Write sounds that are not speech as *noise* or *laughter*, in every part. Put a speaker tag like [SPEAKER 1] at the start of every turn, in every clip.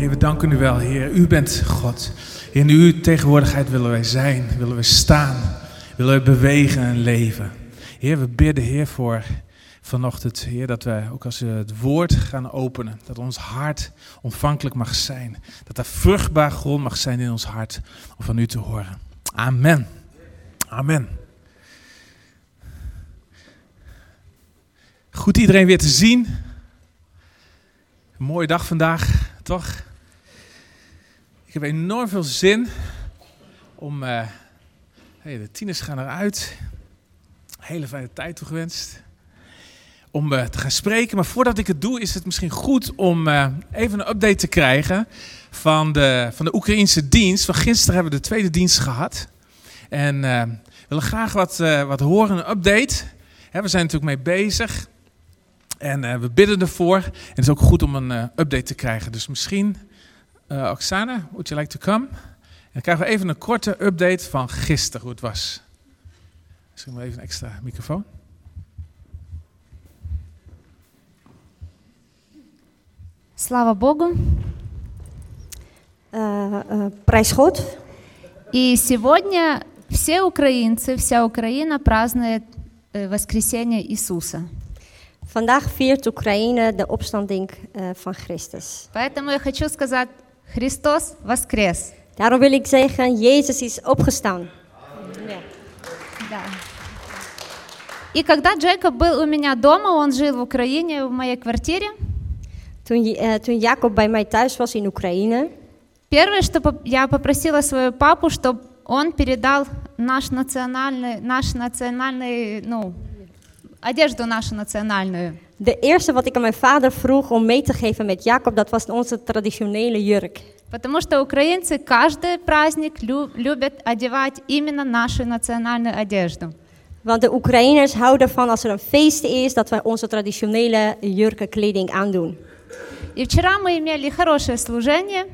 [SPEAKER 1] Heer, we danken u wel, Heer. U bent God. In uw tegenwoordigheid willen wij zijn, willen we staan, willen we bewegen en leven. Heer, we bidden, Heer, voor vanochtend, Heer, dat wij ook als we het woord gaan openen, dat ons hart ontvankelijk mag zijn. Dat er vruchtbaar grond mag zijn in ons hart om van u te horen. Amen. Amen. Goed iedereen weer te zien. Mooie dag vandaag, toch? Ik heb enorm veel zin om. Uh, hey, de tieners gaan eruit. Hele fijne tijd toegewenst. Om uh, te gaan spreken. Maar voordat ik het doe, is het misschien goed om uh, even een update te krijgen van de, van de Oekraïnse dienst. Van gisteren hebben we de tweede dienst gehad. En we willen graag wat, wat horen, een update. we zijn natuurlijk mee bezig. En we bidden ervoor. En het is ook goed om een update te krijgen. Dus misschien, uh, Oksana, would you like to come? En dan krijgen we even een korte update van gisteren, hoe het was. Misschien maar even een extra microfoon.
[SPEAKER 2] Слава Богу.
[SPEAKER 3] Пrais God.
[SPEAKER 2] И сегодня все украинцы, вся Украина празднует воскресение Иисуса.
[SPEAKER 3] Vandaag viert Oekraïne de opstanding uh, van Christus.
[SPEAKER 2] Поэтому я хочу сказать, Христос воскрес.
[SPEAKER 3] Daarom wil ik zeggen, Jezus is opgestaan.
[SPEAKER 2] Да. И когда Джейкоб был у меня дома, он жил в Украине, в моей квартире.
[SPEAKER 3] Toen, uh, toen Jacob bij mij thuis was in Oekraïne.
[SPEAKER 2] Первое, что я попросила своего папу, чтобы он передал наш национальный, наш национальный, ну, одежду нашу национальную.
[SPEAKER 3] De eerste wat ik aan mijn vader vroeg om mee te geven met Jacob, dat was onze traditionele jurk.
[SPEAKER 2] Потому что украинцы каждый праздник любят одевать именно нашу национальную одежду.
[SPEAKER 3] Want de Oekraïners houden ervan als er een feest is dat wij onze traditionele jurken kleding aandoen.
[SPEAKER 2] И вчера мы имели хорошее служение.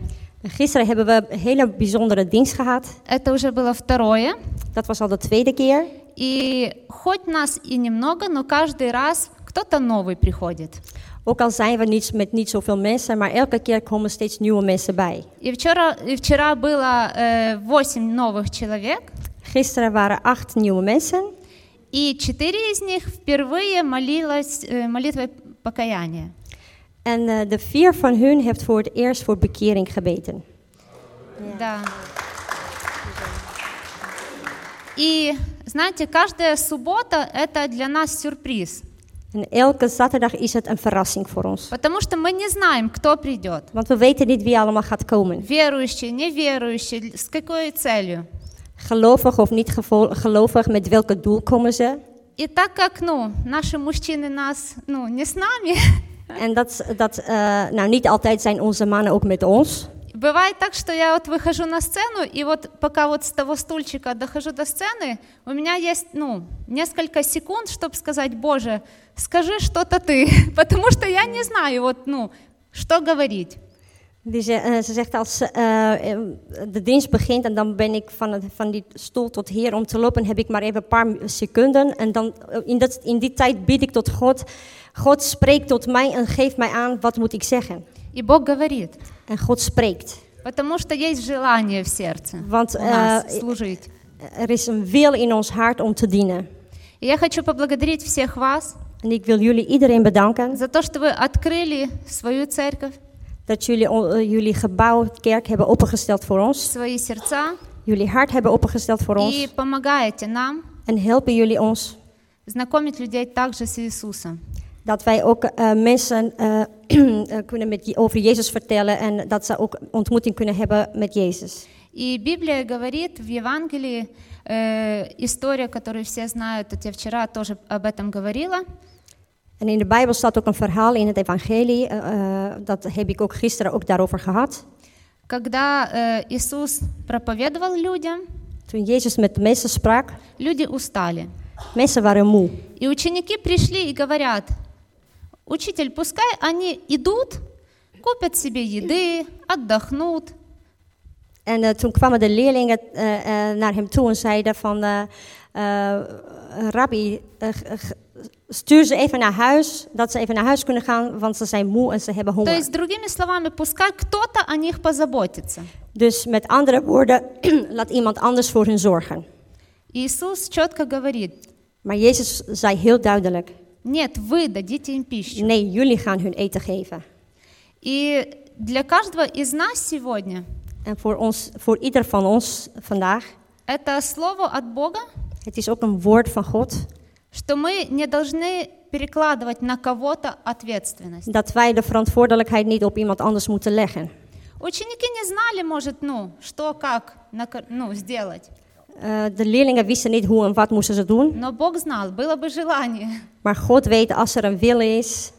[SPEAKER 3] Gisteren hebben we een hele bijzondere dienst gehad.
[SPEAKER 2] Это уже было второе.
[SPEAKER 3] Dat was al de tweede keer.
[SPEAKER 2] И хоть нас и немного, но каждый раз кто-то новый приходит.
[SPEAKER 3] Ook al zijn we niet met niet zoveel mensen, maar elke keer komen steeds nieuwe mensen bij.
[SPEAKER 2] И вчера, и вчера было э, 8 новых человек.
[SPEAKER 3] Gisteren waren acht nieuwe mensen.
[SPEAKER 2] И четыре из них впервые молилась э, молитвой покаяния.
[SPEAKER 3] En uh, de vier van hun heeft voor het eerst voor bekering gebeten.
[SPEAKER 2] Да. И знаете, каждая суббота это для нас сюрприз.
[SPEAKER 3] En elke zaterdag is het een verrassing voor ons.
[SPEAKER 2] Потому что мы не знаем, кто придет.
[SPEAKER 3] Want we weten niet wie allemaal gaat komen.
[SPEAKER 2] Верующие, неверующие, с какой целью.
[SPEAKER 3] Gelovig of niet gelovig, met welke doel komen ze?
[SPEAKER 2] И так как, ну, наши мужчины нас, ну, не с нами. *laughs*
[SPEAKER 3] En dat, dat uh, nou niet altijd zijn onze mannen ook met ons.
[SPEAKER 2] Бывает так, что я вот выхожу на сцену, и вот пока вот с того стульчика дохожу до сцены, у меня есть, ну, несколько секунд, чтобы сказать, Боже, скажи что-то ты, потому что я не знаю, вот, ну, что говорить.
[SPEAKER 3] Dus uh, ze zegt als uh, de dienst begint en dan ben ik van, het, van die stoel tot hier om te lopen, heb ik maar even een paar seconden. En dan in, dat, in die tijd bied ik tot God. God spreekt tot mij en geeft mij aan wat moet ik zeggen.
[SPEAKER 2] И Бог говорит.
[SPEAKER 3] En God spreekt.
[SPEAKER 2] Потому что есть желание в сердце
[SPEAKER 3] Want
[SPEAKER 2] у нас служить.
[SPEAKER 3] er is een wil in ons hart om te dienen.
[SPEAKER 2] И я хочу поблагодарить всех вас
[SPEAKER 3] En ik wil jullie iedereen bedanken
[SPEAKER 2] за то, что вы открыли свою церковь,
[SPEAKER 3] dat jullie uh, jullie gebouw, kerk hebben opengesteld voor ons.
[SPEAKER 2] свои сердца
[SPEAKER 3] Jullie hart hebben opengesteld voor
[SPEAKER 2] и
[SPEAKER 3] ons.
[SPEAKER 2] помогаете нам
[SPEAKER 3] En helpen jullie ons
[SPEAKER 2] знакомить людей также с Иисусом.
[SPEAKER 3] dat wij ook uh, mensen uh, *clears throat* kunnen met, over Jezus vertellen en dat ze ook ontmoeting kunnen hebben met Jezus.
[SPEAKER 2] И Библия говорит в Евангелии, э, история, которую все знают, вот я вчера тоже об этом говорила.
[SPEAKER 3] En in de Bijbel staat ook een verhaal in het evangelie, uh, dat heb ik ook gisteren ook daarover gehad.
[SPEAKER 2] Когда э, Иисус проповедовал людям,
[SPEAKER 3] Toen Jezus met de mensen sprak,
[SPEAKER 2] люди устали.
[SPEAKER 3] mensen waren moe.
[SPEAKER 2] И ученики пришли и говорят, учитель, пускай они идут, купят себе еды, отдохнут.
[SPEAKER 3] En uh, toen kwamen de leerlingen uh, uh, naar hem toe en zeiden van, rabbi, stuur ze even naar huis, dat ze even naar huis kunnen gaan, want ze zijn moe en ze hebben
[SPEAKER 2] То
[SPEAKER 3] honger.
[SPEAKER 2] есть, другими словами, пускай кто-то о них позаботится.
[SPEAKER 3] Dus met andere woorden, *clears throat* laat iemand anders voor hun zorgen.
[SPEAKER 2] Иисус четко говорит,
[SPEAKER 3] Maar Jezus zei heel duidelijk,
[SPEAKER 2] нет, вы дадите им пищу.
[SPEAKER 3] nee, jullie gaan hun eten geven.
[SPEAKER 2] И для каждого из нас сегодня
[SPEAKER 3] En voor, ons, voor ieder van ons vandaag,
[SPEAKER 2] это слово от Бога,
[SPEAKER 3] het is ook een woord van God,
[SPEAKER 2] что мы не должны перекладывать на кого-то ответственность.
[SPEAKER 3] dat wij de verantwoordelijkheid niet op iemand anders moeten leggen.
[SPEAKER 2] Ученики не знали, может, ну, что, как нака- ну, сделать.
[SPEAKER 3] Eh, de leerlingen wisten niet hoe en wat moesten ze doen.
[SPEAKER 2] Но Бог знал, было бы желание.
[SPEAKER 3] Maar God weet, als er een wil is,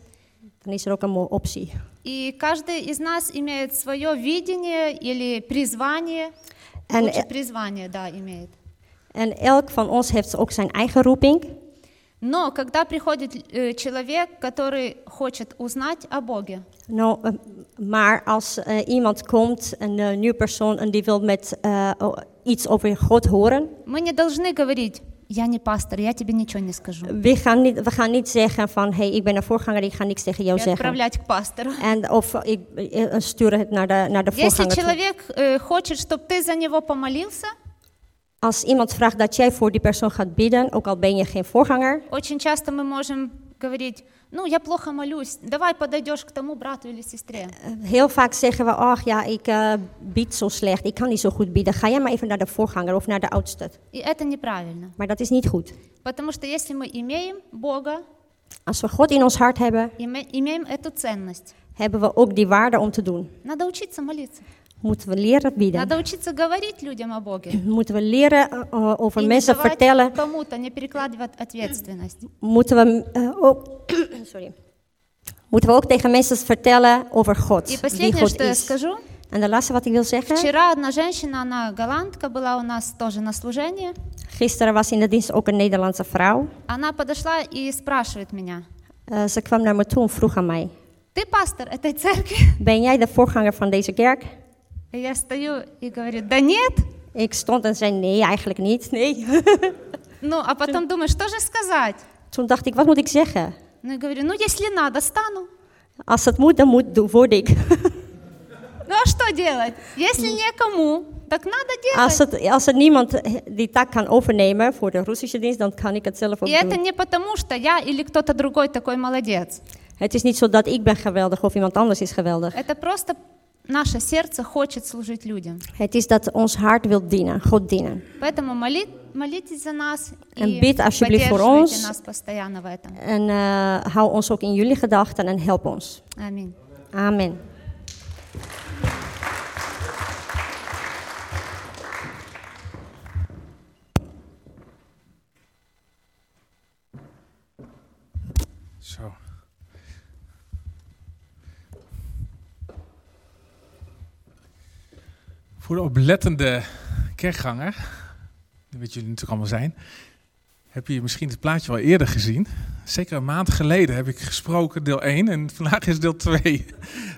[SPEAKER 3] dan is er ook een mo- optie.
[SPEAKER 2] И каждый из нас имеет свое видение или призвание.
[SPEAKER 3] En,
[SPEAKER 2] Лучше призвание, да, имеет.
[SPEAKER 3] en elk van ons heeft ook zijn eigen roeping.
[SPEAKER 2] Но когда приходит э, человек, который хочет узнать о Боге,
[SPEAKER 3] Nou, eh, maar als eh, iemand komt, een eh, nieuwe persoon, en die wil met eh, o- iets over God horen,
[SPEAKER 2] мы не должны говорить, я не пастор, я тебе ничего не скажу.
[SPEAKER 3] we gaan niet, we gaan niet zeggen van, hé, hey, ik ben een voorganger, ik ga niks tegen jou
[SPEAKER 2] И
[SPEAKER 3] zeggen.
[SPEAKER 2] отправлять к пастору.
[SPEAKER 3] En of ik eh, stuur het naar de, naar de
[SPEAKER 2] Если
[SPEAKER 3] voorganger toe.
[SPEAKER 2] человек э, хочет, чтобы ты за него помолился,
[SPEAKER 3] Als iemand vraagt dat jij voor die persoon gaat bidden, ook al ben je geen voorganger,
[SPEAKER 2] очень часто мы можем говорить, ну, я плохо молюсь, давай подойдешь к тому брату или сестре.
[SPEAKER 3] eh, heel vaak zeggen we, ach ja, ik eh, bied zo slecht, ik kan niet zo goed bieden. Ga jij maar even naar de voorganger of naar de oudste.
[SPEAKER 2] И это неправильно.
[SPEAKER 3] Maar dat is niet goed.
[SPEAKER 2] Потому что если мы имеем Бога,
[SPEAKER 3] Als we God in ons hart hebben,
[SPEAKER 2] име- имеем эту ценность,
[SPEAKER 3] hebben we ook die waarde om te doen.
[SPEAKER 2] надо учиться молиться.
[SPEAKER 3] Moeten we leren bieden.
[SPEAKER 2] Надо учиться говорить людям о Боге. *clears throat*
[SPEAKER 3] Moeten we leren eh, eh, over
[SPEAKER 2] И не
[SPEAKER 3] mensen
[SPEAKER 2] давать
[SPEAKER 3] vertellen.
[SPEAKER 2] кому-то, не перекладывать ответственность.
[SPEAKER 3] Moeten we, eh, ook, *clears throat* sorry. Moeten we ook tegen mensen vertellen over God.
[SPEAKER 2] И
[SPEAKER 3] Wie
[SPEAKER 2] последнее,
[SPEAKER 3] God
[SPEAKER 2] что я
[SPEAKER 3] is.
[SPEAKER 2] скажу.
[SPEAKER 3] En de laatste wat ik wil zeggen.
[SPEAKER 2] Вчера одна женщина, она голландка, была у нас тоже на служении.
[SPEAKER 3] Gisteren was in de dienst ook een Nederlandse vrouw.
[SPEAKER 2] Она подошла и спрашивает меня,
[SPEAKER 3] Eh, ze kwam naar me toe en vroeg aan mij.
[SPEAKER 2] ты пастор этой церкви?
[SPEAKER 3] Ben jij de voorganger van deze kerk?
[SPEAKER 2] И я стою и говорю, да нет.
[SPEAKER 3] Ik stond en zei nee, eigenlijk niet. Nee. *laughs*
[SPEAKER 2] Ну, а потом думаю, что же сказать?
[SPEAKER 3] Toen dacht ik, wat moet ik zeggen?
[SPEAKER 2] Ну, и говорю, ну, если надо, стану.
[SPEAKER 3] Als het moet, dan moet, doe- word ik.
[SPEAKER 2] Ну, а что делать? Если некому, так надо
[SPEAKER 3] Als
[SPEAKER 2] делать.
[SPEAKER 3] het, als er niemand eh, die taak kan overnemen voor de Russische dienst, dan kan ik het zelf ook
[SPEAKER 2] И это
[SPEAKER 3] doen.
[SPEAKER 2] не потому, что я или кто-то другой такой молодец.
[SPEAKER 3] Het is niet zo dat ik ben geweldig of iemand anders is geweldig.
[SPEAKER 2] Это просто наше сердце хочет служить людям.
[SPEAKER 3] Het is dat ons hart wil dienen, God dienen.
[SPEAKER 2] Поэтому моли- молитесь за нас
[SPEAKER 3] En
[SPEAKER 2] и
[SPEAKER 3] bid alsjeblieft voor
[SPEAKER 2] поддерживайте
[SPEAKER 3] ons.
[SPEAKER 2] нас постоянно в этом.
[SPEAKER 3] En eh, hou ons ook in jullie gedachten en help ons.
[SPEAKER 2] Аминь.
[SPEAKER 3] Amen.
[SPEAKER 1] Voor de oplettende kerkganger, dat jullie natuurlijk allemaal zijn, heb je misschien het plaatje wel eerder gezien. Zeker een maand geleden heb ik gesproken, deel 1, en vandaag is deel 2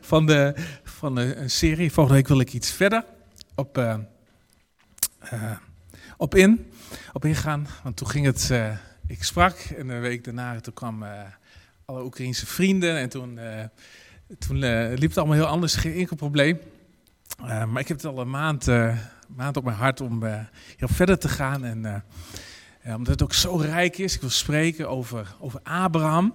[SPEAKER 1] van, de, van de, een serie. Volgende week wil ik iets verder op, eh, eh, op in, op ingaan, want toen ging het, eh, ik sprak en een week daarna toen kwam eh, alle Oekraïnse vrienden en toen, eh, toen eh, liep het allemaal heel anders, geen enkel probleem. Eh, maar ik heb het al een maand, eh, maand op mijn hart om eh, heel verder te gaan. En eh, omdat het ook zo rijk is, ik wil spreken over, over Abraham.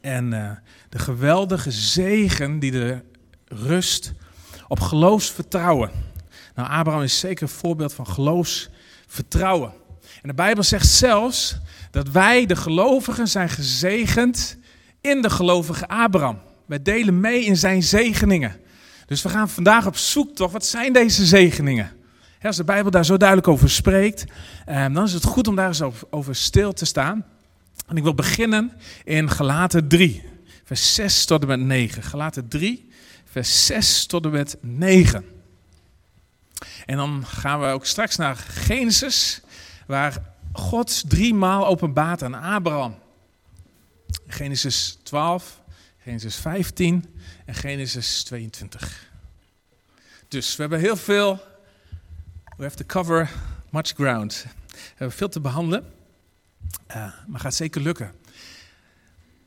[SPEAKER 1] En eh, de geweldige zegen die er rust op geloofsvertrouwen. Nou, Abraham is zeker een voorbeeld van geloofsvertrouwen. En de Bijbel zegt zelfs dat wij, de gelovigen, zijn gezegend in de gelovige Abraham. Wij delen mee in zijn zegeningen. Dus we gaan vandaag op zoek toch, wat zijn deze zegeningen? Als de Bijbel daar zo duidelijk over spreekt, eh, dan is het goed om daar eens over- stil te staan. En ik wil beginnen in Galaten 3, vers 6 tot en met 9. Galaten 3, vers 6 tot en met 9. En dan gaan we ook straks naar Genesis, waar God drie maal openbaart aan Abraham. Genesis 12, Genesis 15 en Genesis 22. Dus we hebben heel veel, we have to cover much ground. We hebben veel te behandelen, eh, maar gaat zeker lukken.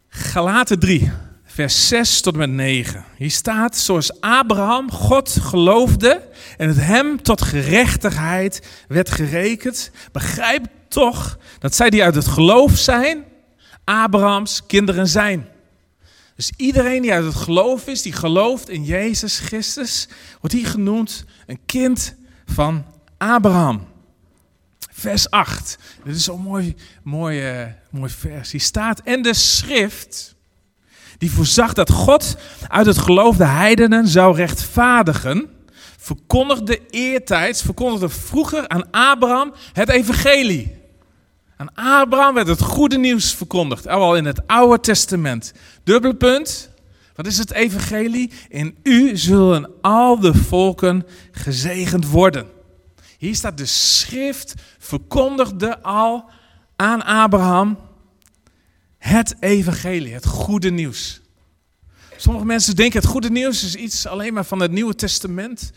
[SPEAKER 1] Galaten 3, vers 6 tot en met 9. Hier staat, zoals Abraham God geloofde en het hem tot gerechtigheid werd gerekend, begrijp toch dat zij die uit het geloof zijn, Abrahams kinderen zijn. Dus iedereen die uit het geloof is, die gelooft in Jezus Christus, wordt hier genoemd een kind van Abraham. Vers 8. Dit is zo'n mooi, mooi, mooi vers. Hier staat, en de schrift, die voorzag dat God uit het geloof de heidenen zou rechtvaardigen, verkondigde eertijds, verkondigde vroeger aan Abraham het evangelie. Aan Abraham werd het goede nieuws verkondigd, al in het Oude Testament. Dubbele punt. Wat is het evangelie? In u zullen al de volken gezegend worden. Hier staat de schrift verkondigde al aan Abraham het evangelie, het goede nieuws. Sommige mensen denken het goede nieuws is iets alleen maar van het Nieuwe Testament.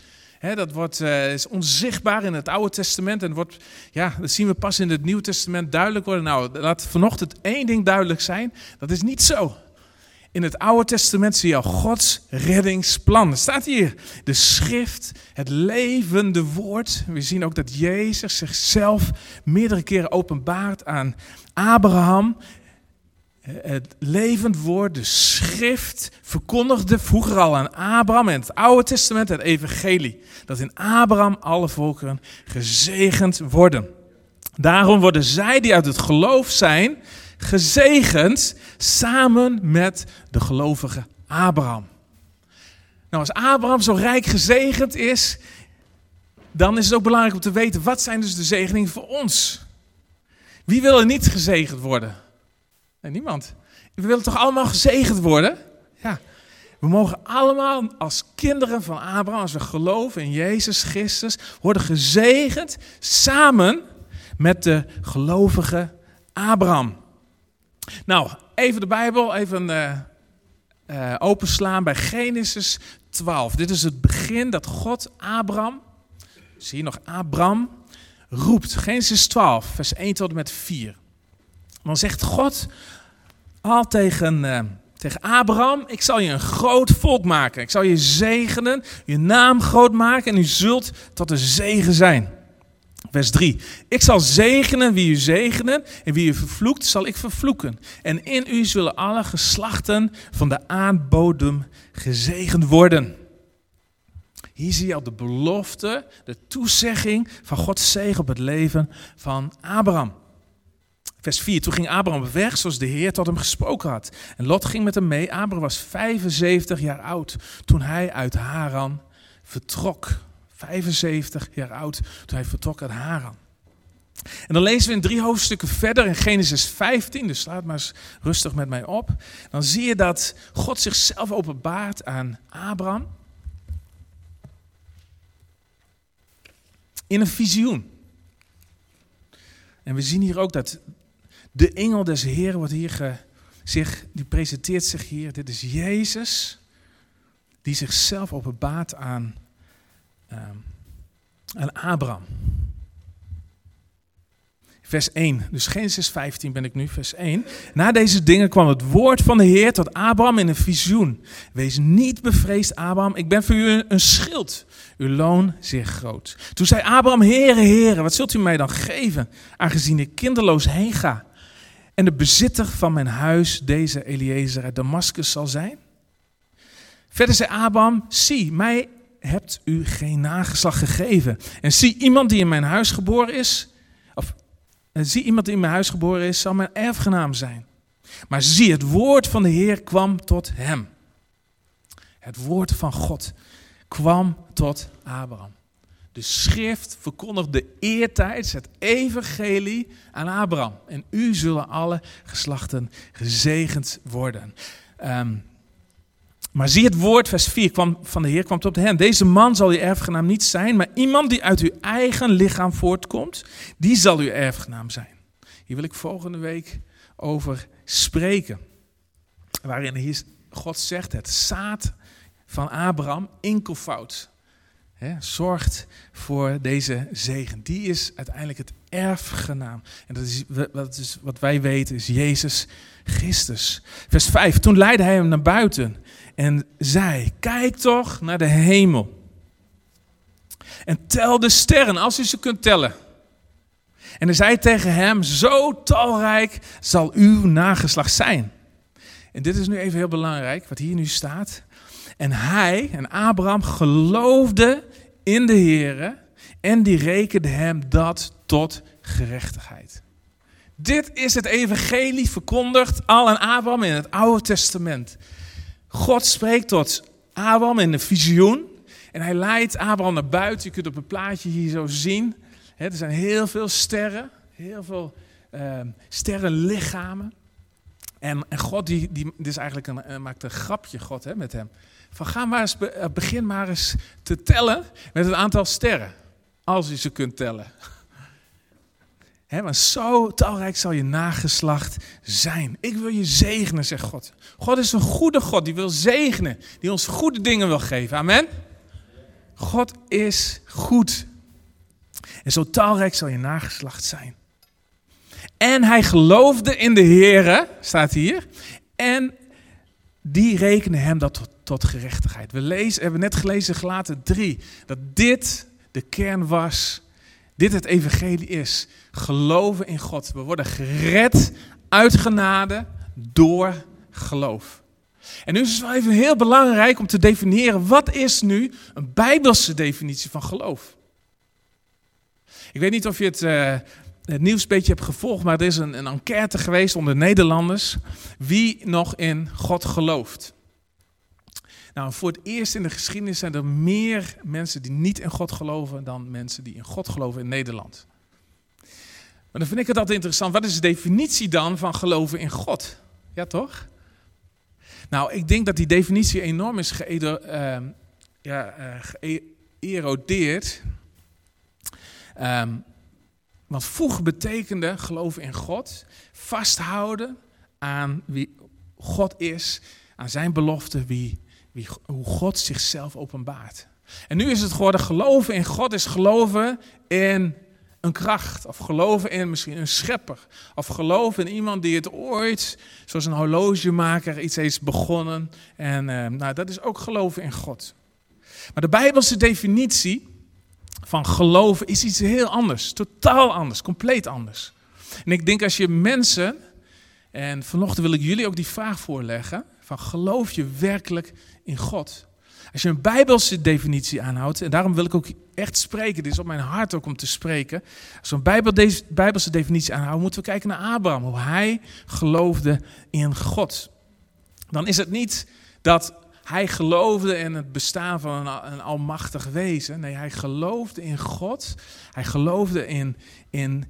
[SPEAKER 1] Dat wordt, uh, is onzichtbaar in het Oude Testament en wordt, ja, dat zien we pas in het Nieuwe Testament duidelijk worden. Nou, laat vanochtend één ding duidelijk zijn, dat is niet zo. In het Oude Testament zie je al Gods reddingsplan. Er staat hier de schrift, het levende woord. We zien ook dat Jezus zichzelf meerdere keren openbaart aan Abraham. Het levend woord, de schrift, verkondigde vroeger al aan Abraham in het Oude Testament het evangelie. Dat in Abraham alle volkeren gezegend worden. Daarom worden zij die uit het geloof zijn, gezegend samen met de gelovige Abraham. Nou, als Abraham zo rijk gezegend is, dan is het ook belangrijk om te weten, wat zijn dus de zegeningen voor ons? Wie wil er niet gezegend worden? Nee, niemand. We willen toch allemaal gezegend worden? Ja. We mogen allemaal als kinderen van Abraham, als we geloven in Jezus Christus, worden gezegend samen met de gelovige Abraham. Nou, even de Bijbel, even uh, uh, openslaan bij Genesis 12. Dit is het begin dat God Abraham, zie je nog Abraham, roept. Genesis 12, vers 1 tot en met 4. Dan zegt God al tegen, uh, tegen Abraham, ik zal je een groot volk maken. Ik zal je zegenen, je naam groot maken en u zult tot een zegen zijn. Vers 3. Ik zal zegenen wie u zegenen en wie u vervloekt zal ik vervloeken. En in u zullen alle geslachten van de aardbodem gezegend worden. Hier zie je al de belofte, de toezegging van Gods zegen op het leven van Abraham. Vers 4. Toen ging Abraham weg zoals de Heer tot hem gesproken had. En Lot ging met hem mee. Abraham was 75 jaar oud toen hij uit Haran vertrok. 75 jaar oud toen hij vertrok uit Haran. En dan lezen we in drie hoofdstukken verder in Genesis 15, dus slaat maar eens rustig met mij op. Dan zie je dat God zichzelf openbaart aan Abraham. In een visioen. En we zien hier ook dat de engel des Heeren wordt hier ge, zich, die presenteert zich hier. Dit is Jezus, die zichzelf openbaart aan aan ehm, Abraham. Vers 1, dus Genesis 15 ben ik nu, vers 1. Na deze dingen kwam het woord van de Heer tot Abraham in een visioen. Wees niet bevreesd, Abraham, ik ben voor u een schild. Uw loon zeer groot. Toen zei Abraham, Heere, Heere, wat zult u mij dan geven, aangezien ik kinderloos heen ga? En de bezitter van mijn huis, deze Eliezer uit Damascus, zal zijn? Verder zei Abraham, zie, mij hebt u geen nageslag gegeven. En zie iemand die in mijn huis geboren is, of eh, zie iemand die in mijn huis geboren is, zal mijn erfgenaam zijn. Maar zie, het woord van de Heer kwam tot hem. Het woord van God kwam tot Abraham. De schrift verkondigde eertijds het evangelie aan Abraham. En u zullen alle geslachten gezegend worden. Um, maar zie het woord, vers 4 kwam, van de Heer kwam tot hen. Deze man zal uw erfgenaam niet zijn, maar iemand die uit uw eigen lichaam voortkomt, die zal uw erfgenaam zijn. Hier wil ik volgende week over spreken. Waarin God zegt, het zaad van Abraham, enkelvoud, zorgt voor deze zegen. Die is uiteindelijk het erfgenaam. En dat is, wat, is, wat wij weten is Jezus Christus. Vers 5. Toen leidde hij hem naar buiten en zei, kijk toch naar de hemel. En tel de sterren als u ze kunt tellen. En hij zei tegen hem, zo talrijk zal uw nageslacht zijn. En dit is nu even heel belangrijk, wat hier nu staat. En hij, en Abraham, geloofde in de Heer en die rekende hem dat tot gerechtigheid. Dit is het evangelie verkondigd al aan Abraham in het Oude Testament. God spreekt tot Abraham in een visioen. En hij leidt Abraham naar buiten. Je kunt op een plaatje hier zo zien. er zijn heel veel sterren. Heel veel uh, sterrenlichamen. En, en God, die, die, dit is eigenlijk een, maakt een grapje God hè, met hem. Van ga maar eens, uh, begin maar eens te tellen met het aantal sterren. Als je ze kunt tellen. *laughs* He, want zo talrijk zal je nageslacht zijn. Ik wil je zegenen, zegt God. God is een goede God, die wil zegenen. Die ons goede dingen wil geven. Amen. God is goed. En zo talrijk zal je nageslacht zijn. En hij geloofde in de Heer, staat hier. En die rekenen hem dat tot, tot gerechtigheid. We lezen, hebben net gelezen, gelaten 3, dat dit de kern was. Dit het evangelie is. Geloven in God. We worden gered uit genade door geloof. En nu is het wel even heel belangrijk om te definiëren, wat is nu een bijbelse definitie van geloof? Ik weet niet of je het, uh, het nieuws een beetje hebt gevolgd, maar er is een, een enquête geweest onder Nederlanders. Wie nog in God gelooft? Nou, voor het eerst in de geschiedenis zijn er meer mensen die niet in God geloven dan mensen die in God geloven in Nederland. Maar dan vind ik het altijd interessant. Wat is de definitie dan van geloven in God? Ja, toch? Nou, ik denk dat die definitie enorm is ja, uh, geërodeerd. Um, want vroeger betekende geloven in God vasthouden aan wie God is, aan zijn belofte, wie, hoe God zichzelf openbaart. En nu is het geworden geloven in God is geloven in een kracht. Of geloven in misschien een schepper. Of geloven in iemand die het ooit, zoals een horlogemaker, iets heeft begonnen. En uh, nou, dat is ook geloven in God. Maar de Bijbelse definitie van geloven is iets heel anders. Totaal anders, compleet anders. En ik denk als je mensen, en vanochtend wil ik jullie ook die vraag voorleggen, van geloof je werkelijk in God? Als je een bijbelse definitie aanhoudt, en daarom wil ik ook echt spreken, dit is op mijn hart ook om te spreken. Als we een bijbelse definitie aanhouden, moeten we kijken naar Abraham, hoe hij geloofde in God. Dan is het niet dat hij geloofde in het bestaan van een, een almachtig wezen. Nee, hij geloofde in God. Hij geloofde in, in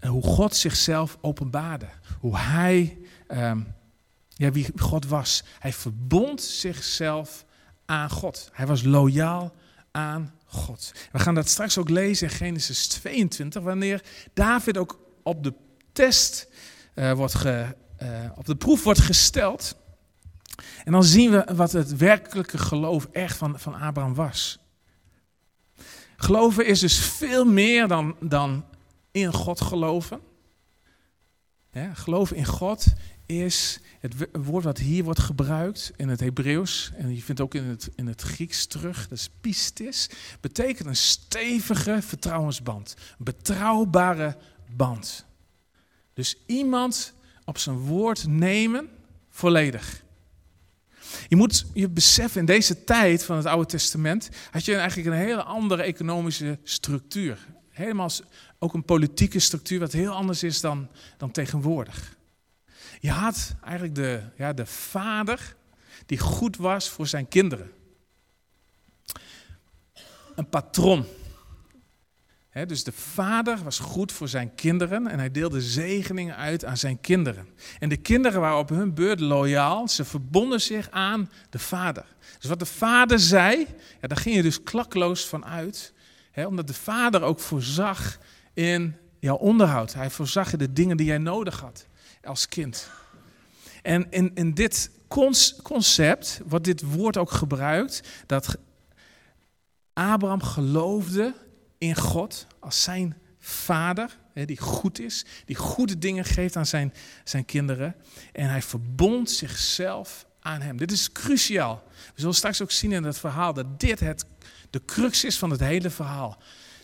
[SPEAKER 1] hoe God zichzelf openbaarde. Hoe hij, um, ja, wie God was. Hij verbond zichzelf aan God. Hij was loyaal aan God. We gaan dat straks ook lezen in Genesis 22, wanneer David ook op de test uh, wordt ge, uh, op de proef wordt gesteld. En dan zien we wat het werkelijke geloof echt van, van Abraham was. Geloven is dus veel meer dan, dan in God geloven. Ja, geloven in God is het woord wat hier wordt gebruikt in het Hebreeuws, en je vindt ook in het, in het Grieks terug, dat is pistis, betekent een stevige vertrouwensband. Een betrouwbare band. Dus iemand op zijn woord nemen, volledig. Je moet je beseffen, in deze tijd van het Oude Testament had je eigenlijk een hele andere economische structuur. Helemaal ook een politieke structuur wat heel anders is dan, dan tegenwoordig. Je had eigenlijk de, ja, de vader die goed was voor zijn kinderen. Een patron. dus de vader was goed voor zijn kinderen en hij deelde zegeningen uit aan zijn kinderen. En de kinderen waren op hun beurt loyaal, ze verbonden zich aan de vader. Dus wat de vader zei, ja, daar ging je dus klakloos van uit, omdat de vader ook voorzag in jouw onderhoud. Hij voorzag in de dingen die jij nodig had als kind. En in, in dit concept wordt dit woord ook gebruikt, dat Abraham geloofde in God als zijn vader. die goed is, die goede dingen geeft aan zijn, zijn kinderen. En hij verbond zichzelf aan hem. Dit is cruciaal. We zullen straks ook zien in het verhaal dat dit het, de crux is van het hele verhaal.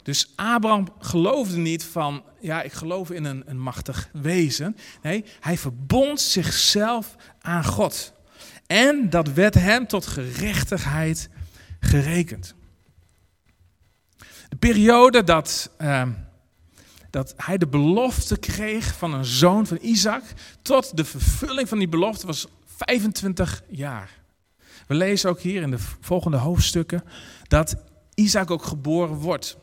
[SPEAKER 1] Dus Abraham geloofde niet van, ja, ik geloof in een, een machtig wezen. Nee, hij verbond zichzelf aan God. En dat werd hem tot gerechtigheid gerekend. De periode dat, uh, dat hij de belofte kreeg van een zoon van Isaac, tot de vervulling van die belofte was 25 jaar. We lezen ook hier in de volgende hoofdstukken dat Isaac ook geboren wordt.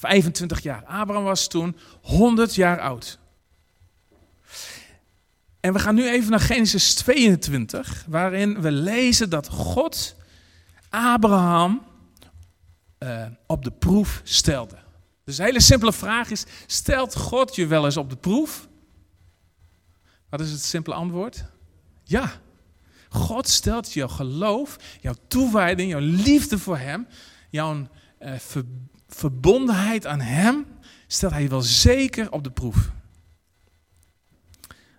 [SPEAKER 1] 25 jaar. Abraham was toen 100 jaar oud. En we gaan nu even naar Genesis 22, waarin we lezen dat God Abraham uh, op de proef stelde. Dus een hele simpele vraag is: stelt God je wel eens op de proef? Wat is het simpele antwoord? Ja. God stelt jouw geloof, jouw toewijding, jouw liefde voor Hem, jouw uh, ver, verbondenheid aan Hem, stelt Hij wel zeker op de proef.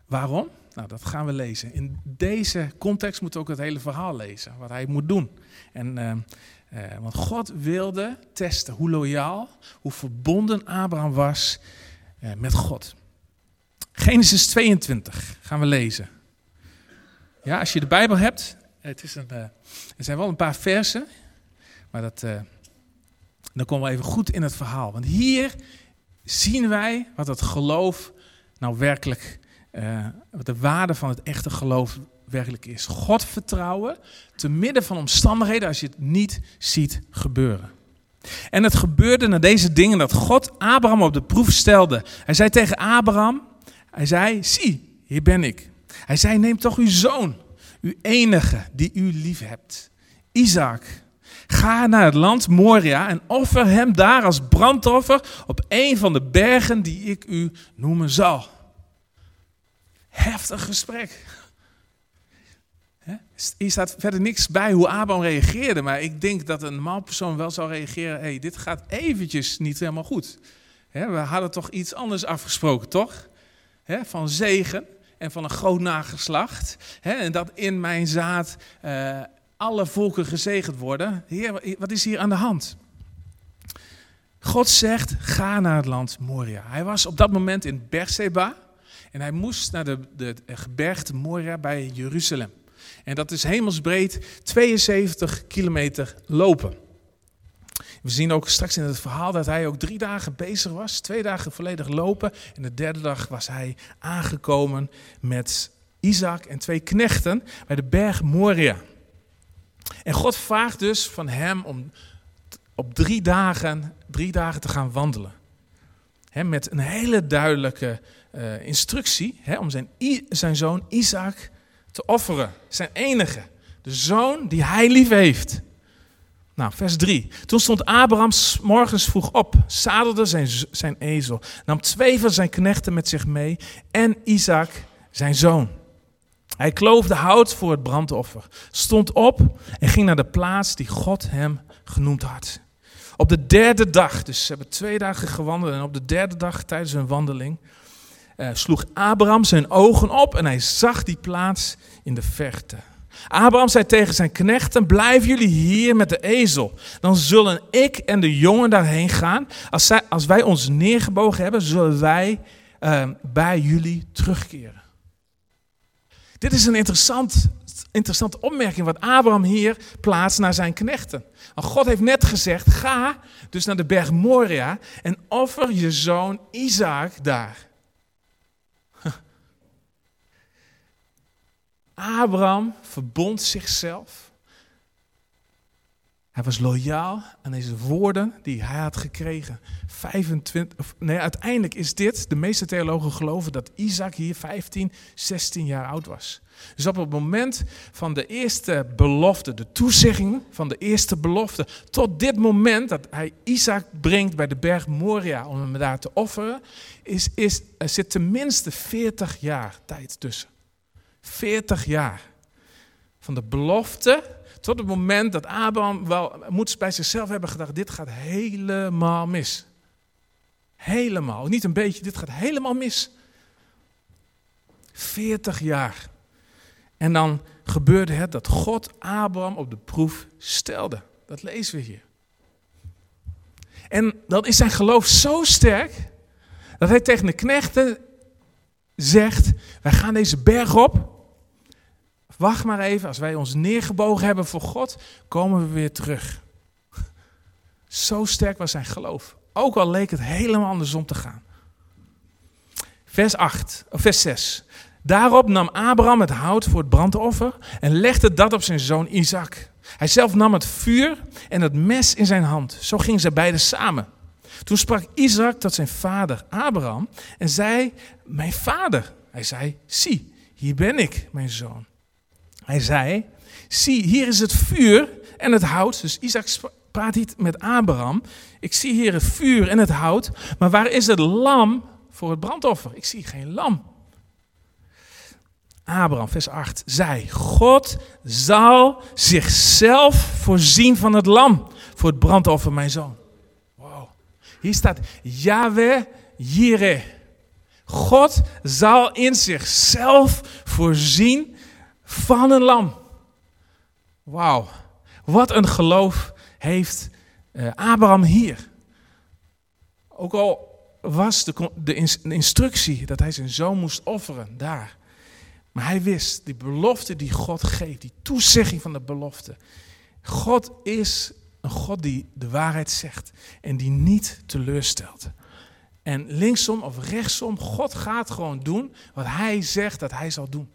[SPEAKER 1] Waarom? Nou, dat gaan we lezen. In deze context moeten we ook het hele verhaal lezen, wat Hij moet doen. En, uh, uh, want God wilde testen hoe loyaal, hoe verbonden Abraham was uh, met God. Genesis 22 gaan we lezen. Ja, als je de Bijbel hebt, het is een, uh, er zijn wel een paar versen, maar dat, dan komen we even goed in het verhaal. Want hier zien wij wat het geloof nou werkelijk, uh, wat de waarde van het echte geloof werkelijk is. God vertrouwen te midden van omstandigheden als je het niet ziet gebeuren. En het gebeurde na deze dingen dat God Abraham op de proef stelde. Hij zei tegen Abraham, hij zei, zie, hier ben ik. Hij zei, neem toch uw zoon, uw enige die u lief hebt, Isaac. Ga naar het land Moria en offer hem daar als brandoffer op een van de bergen die ik u noemen zal. Heftig gesprek. Hier staat verder niks bij hoe Abraham reageerde, maar ik denk dat een normaal persoon wel zou reageren: hey, dit gaat eventjes niet helemaal goed. We hadden toch iets anders afgesproken, toch? Van zegen en van een groot nageslacht. En dat in mijn zaad uh, alle volken gezegend worden. Heer, wat is hier aan de hand? God zegt: ga naar het land Moria. Hij was op dat moment in Berseba en hij moest naar de, de gebergte Moria bij Jeruzalem. En dat is hemelsbreed 72 kilometer lopen. We zien ook straks in het verhaal dat hij ook drie dagen bezig was. Twee dagen volledig lopen. En de derde dag was hij aangekomen met Isaac en twee knechten bij de berg Moria. En God vraagt dus van hem om op drie dagen, drie dagen te gaan wandelen. He, met een hele duidelijke uh, instructie om zijn, zijn zoon Isaac te offeren. Zijn enige. De zoon die hij lief heeft. Nou, vers 3. Toen stond Abraham morgens vroeg op, zadelde zijn, zijn ezel, nam twee van zijn knechten met zich mee en Isaac, zijn zoon. Hij kloofde hout voor het brandoffer, stond op en ging naar de plaats die God hem genoemd had. Op de derde dag, dus ze hebben twee dagen gewandeld en op de derde dag tijdens hun wandeling uh, sloeg Abraham zijn ogen op en hij zag die plaats in de verte. Abraham zei tegen zijn knechten: Blijf jullie hier met de ezel. Dan zullen ik en de jongen daarheen gaan. Als, zij, als wij ons neergebogen hebben, zullen wij uh, bij jullie terugkeren. Dit is een interessant, interessante opmerking wat Abraham hier plaatst naar zijn knechten. Want God heeft net gezegd: Ga dus naar de berg Moria en offer je zoon Isaac daar. *laughs* Abraham verbond zichzelf. Hij was loyaal aan deze woorden die hij had gekregen. 25, of, nee, uiteindelijk is dit, de meeste theologen geloven dat Isaac hier 15, 16 jaar oud was. Dus op het moment van de eerste belofte, de toezegging van de eerste belofte, tot dit moment dat hij Isaac brengt bij de berg Moria om hem daar te offeren, is, is, er zit tenminste 40 jaar tijd tussen. 40 jaar. Van de belofte tot het moment dat Abraham wel moet bij zichzelf hebben gedacht: dit gaat helemaal mis. Helemaal. Niet een beetje, dit gaat helemaal mis. 40 jaar. En dan gebeurde het dat God Abraham op de proef stelde. Dat lezen we hier. En dan is zijn geloof zo sterk dat hij tegen de knechten zegt: Wij gaan deze berg op. Wacht maar even, als wij ons neergebogen hebben voor God, komen we weer terug. *laughs* Zo sterk was zijn geloof. Ook al leek het helemaal andersom te gaan. Vers 8, of vers 6. Daarop nam Abraham het hout voor het brandoffer en legde dat op zijn zoon Isaac. Hij zelf nam het vuur en het mes in zijn hand. Zo gingen ze beiden samen. Toen sprak Isaac tot zijn vader Abraham en zei: Mijn vader. Hij zei: Zie, hier ben ik, mijn zoon. Hij zei: Zie, hier is het vuur en het hout. Dus Isaac praat niet met Abraham. Ik zie hier het vuur en het hout. Maar waar is het lam voor het brandoffer? Ik zie geen lam. Abraham, vers 8, zei: God zal zichzelf voorzien van het lam voor het brandoffer, mijn zoon. Wow. Hier staat Yahweh Jireh. God zal in zichzelf voorzien van een lam. Wauw, wat een geloof heeft uh, Abraham hier. Ook al was de, de instructie dat hij zijn zoon moest offeren daar. Maar hij wist, die belofte die God geeft, die toezegging van de belofte. God is een God die de waarheid zegt en die niet teleurstelt. En linksom of rechtsom, God gaat gewoon doen wat hij zegt dat hij zal doen.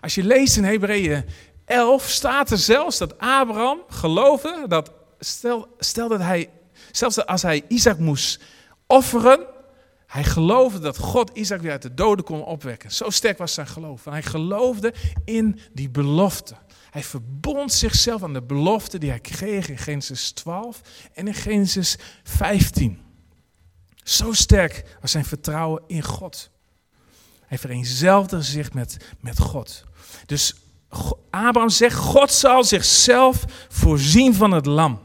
[SPEAKER 1] Als je leest in Hebreeën 11 staat er zelfs dat Abraham geloofde dat stel, stel dat hij, zelfs als hij Isaac moest offeren, hij geloofde dat God Isaac weer uit de doden kon opwekken. Zo sterk was zijn geloof. En hij geloofde in die belofte. Hij verbond zichzelf aan de belofte die hij kreeg in Genesis 12 en in Genesis 15. Zo sterk was zijn vertrouwen in God. Hij vereenzelvigde zich met, met God. Dus Abraham zegt, God zal zichzelf voorzien van het lam.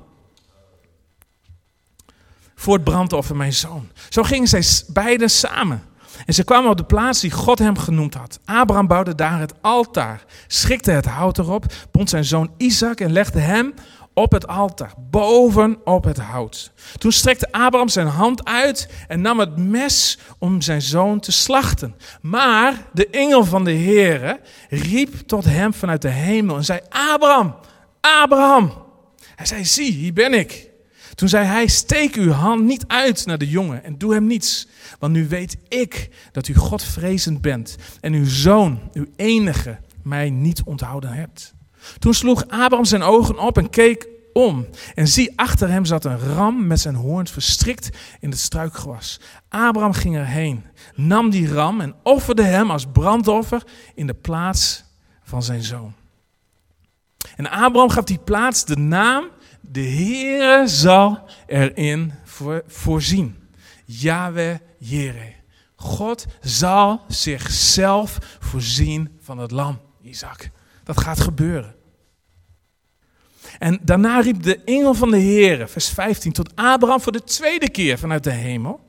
[SPEAKER 1] Voor het brandoffer, mijn zoon. Zo gingen zij beiden samen. En ze kwamen op de plaats die God hem genoemd had. Abraham bouwde daar het altaar, schikte het hout erop, bond zijn zoon Isaac en legde hem op het altaar, boven op het hout. Toen strekte Abraham zijn hand uit en nam het mes om zijn zoon te slachten. Maar de engel van de Heere riep tot hem vanuit de hemel en zei, Abraham, Abraham. Hij zei, zie, hier ben ik. Toen zei hij, steek uw hand niet uit naar de jongen en doe hem niets. Want nu weet ik dat u Godvrezend bent en uw zoon, uw enige, mij niet onthouden hebt. Toen sloeg Abraham zijn ogen op en keek om. En zie, achter hem zat een ram met zijn hoorns verstrikt in het struikgewas. Abraham ging erheen, nam die ram en offerde hem als brandoffer in de plaats van zijn zoon. En Abraham gaf die plaats de naam, de Heere zal erin voorzien. Yahweh Jere. God zal zichzelf voorzien van het lam, Isaac. Dat gaat gebeuren. En daarna riep de engel van de Heer, vers 15, tot Abraham voor de tweede keer vanuit de hemel.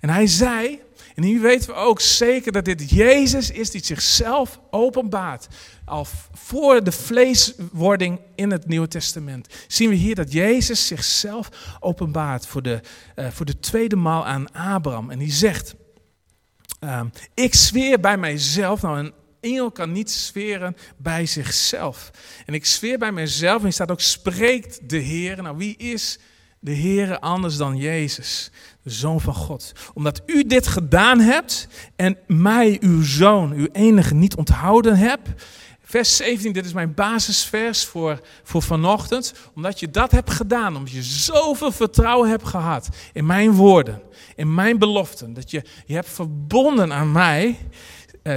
[SPEAKER 1] En hij zei, en hier weten we ook zeker dat dit Jezus is die zichzelf openbaart. Al voor de vleeswording in het Nieuwe Testament zien we hier dat Jezus zichzelf openbaart voor de, uh, voor de tweede maal aan Abraham. En die zegt, uh, ik zweer bij mijzelf, nou een engel kan niet zweren bij zichzelf. En ik zweer bij mezelf, en er staat ook, spreekt de Heer. Nou, wie is de Heer anders dan Jezus, de Zoon van God? Omdat u dit gedaan hebt en mij, uw Zoon, uw enige, niet onthouden hebt. Vers 17, dit is mijn basisvers voor, voor vanochtend. Omdat je dat hebt gedaan, omdat je zoveel vertrouwen hebt gehad in mijn woorden, in mijn beloften. Dat je je hebt verbonden aan mij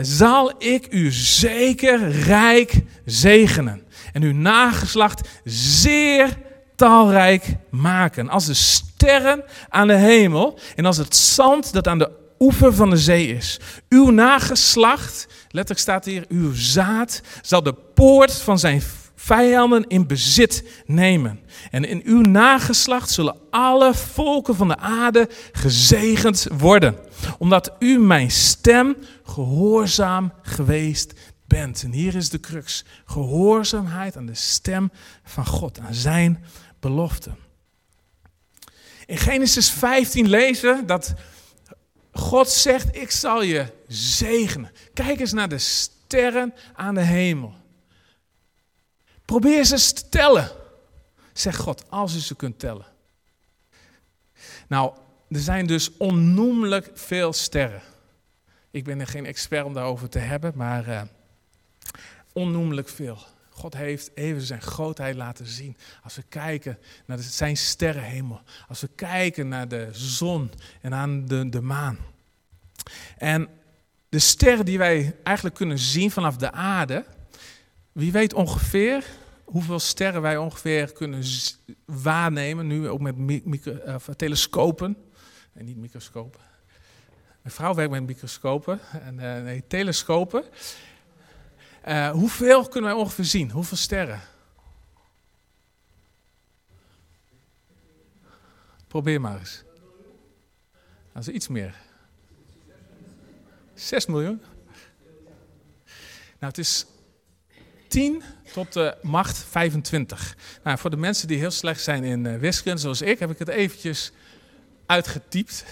[SPEAKER 1] zal ik u zeker rijk zegenen. En uw nageslacht zeer talrijk maken. Als de sterren aan de hemel en als het zand dat aan de oever van de zee is. Uw nageslacht, letterlijk staat hier, uw zaad, zal de poort van zijn vijanden in bezit nemen. En in uw nageslacht zullen alle volken van de aarde gezegend worden, omdat u mijn stem gehoorzaam geweest bent. En hier is de crux: gehoorzaamheid aan de stem van God, aan zijn belofte. In Genesis 15 lezen dat God zegt: Ik zal je zegenen. Kijk eens naar de sterren aan de hemel. Probeer ze te tellen, zegt God, als u ze kunt tellen. Nou, er zijn dus onnoemelijk veel sterren. Ik ben er geen expert om daarover te hebben, maar uh, onnoemelijk veel. God heeft even zijn grootheid laten zien. Als we kijken naar zijn sterrenhemel. Als we kijken naar de zon en aan de, de maan. En de sterren die wij eigenlijk kunnen zien vanaf de aarde. Wie weet ongeveer hoeveel sterren wij ongeveer kunnen waarnemen. Nu ook met micro, uh, telescopen. Nee, niet microscopen. Mijn vrouw werkt met microscopen. En, uh, nee, telescopen. Uh, hoeveel kunnen wij ongeveer zien? Hoeveel sterren? Probeer maar eens. Dat is iets meer. 6 miljoen? Nou, het is 10 tot de macht 25. Nou, voor de mensen die heel slecht zijn in uh, wiskunde, zoals ik, heb ik het eventjes uitgetypt.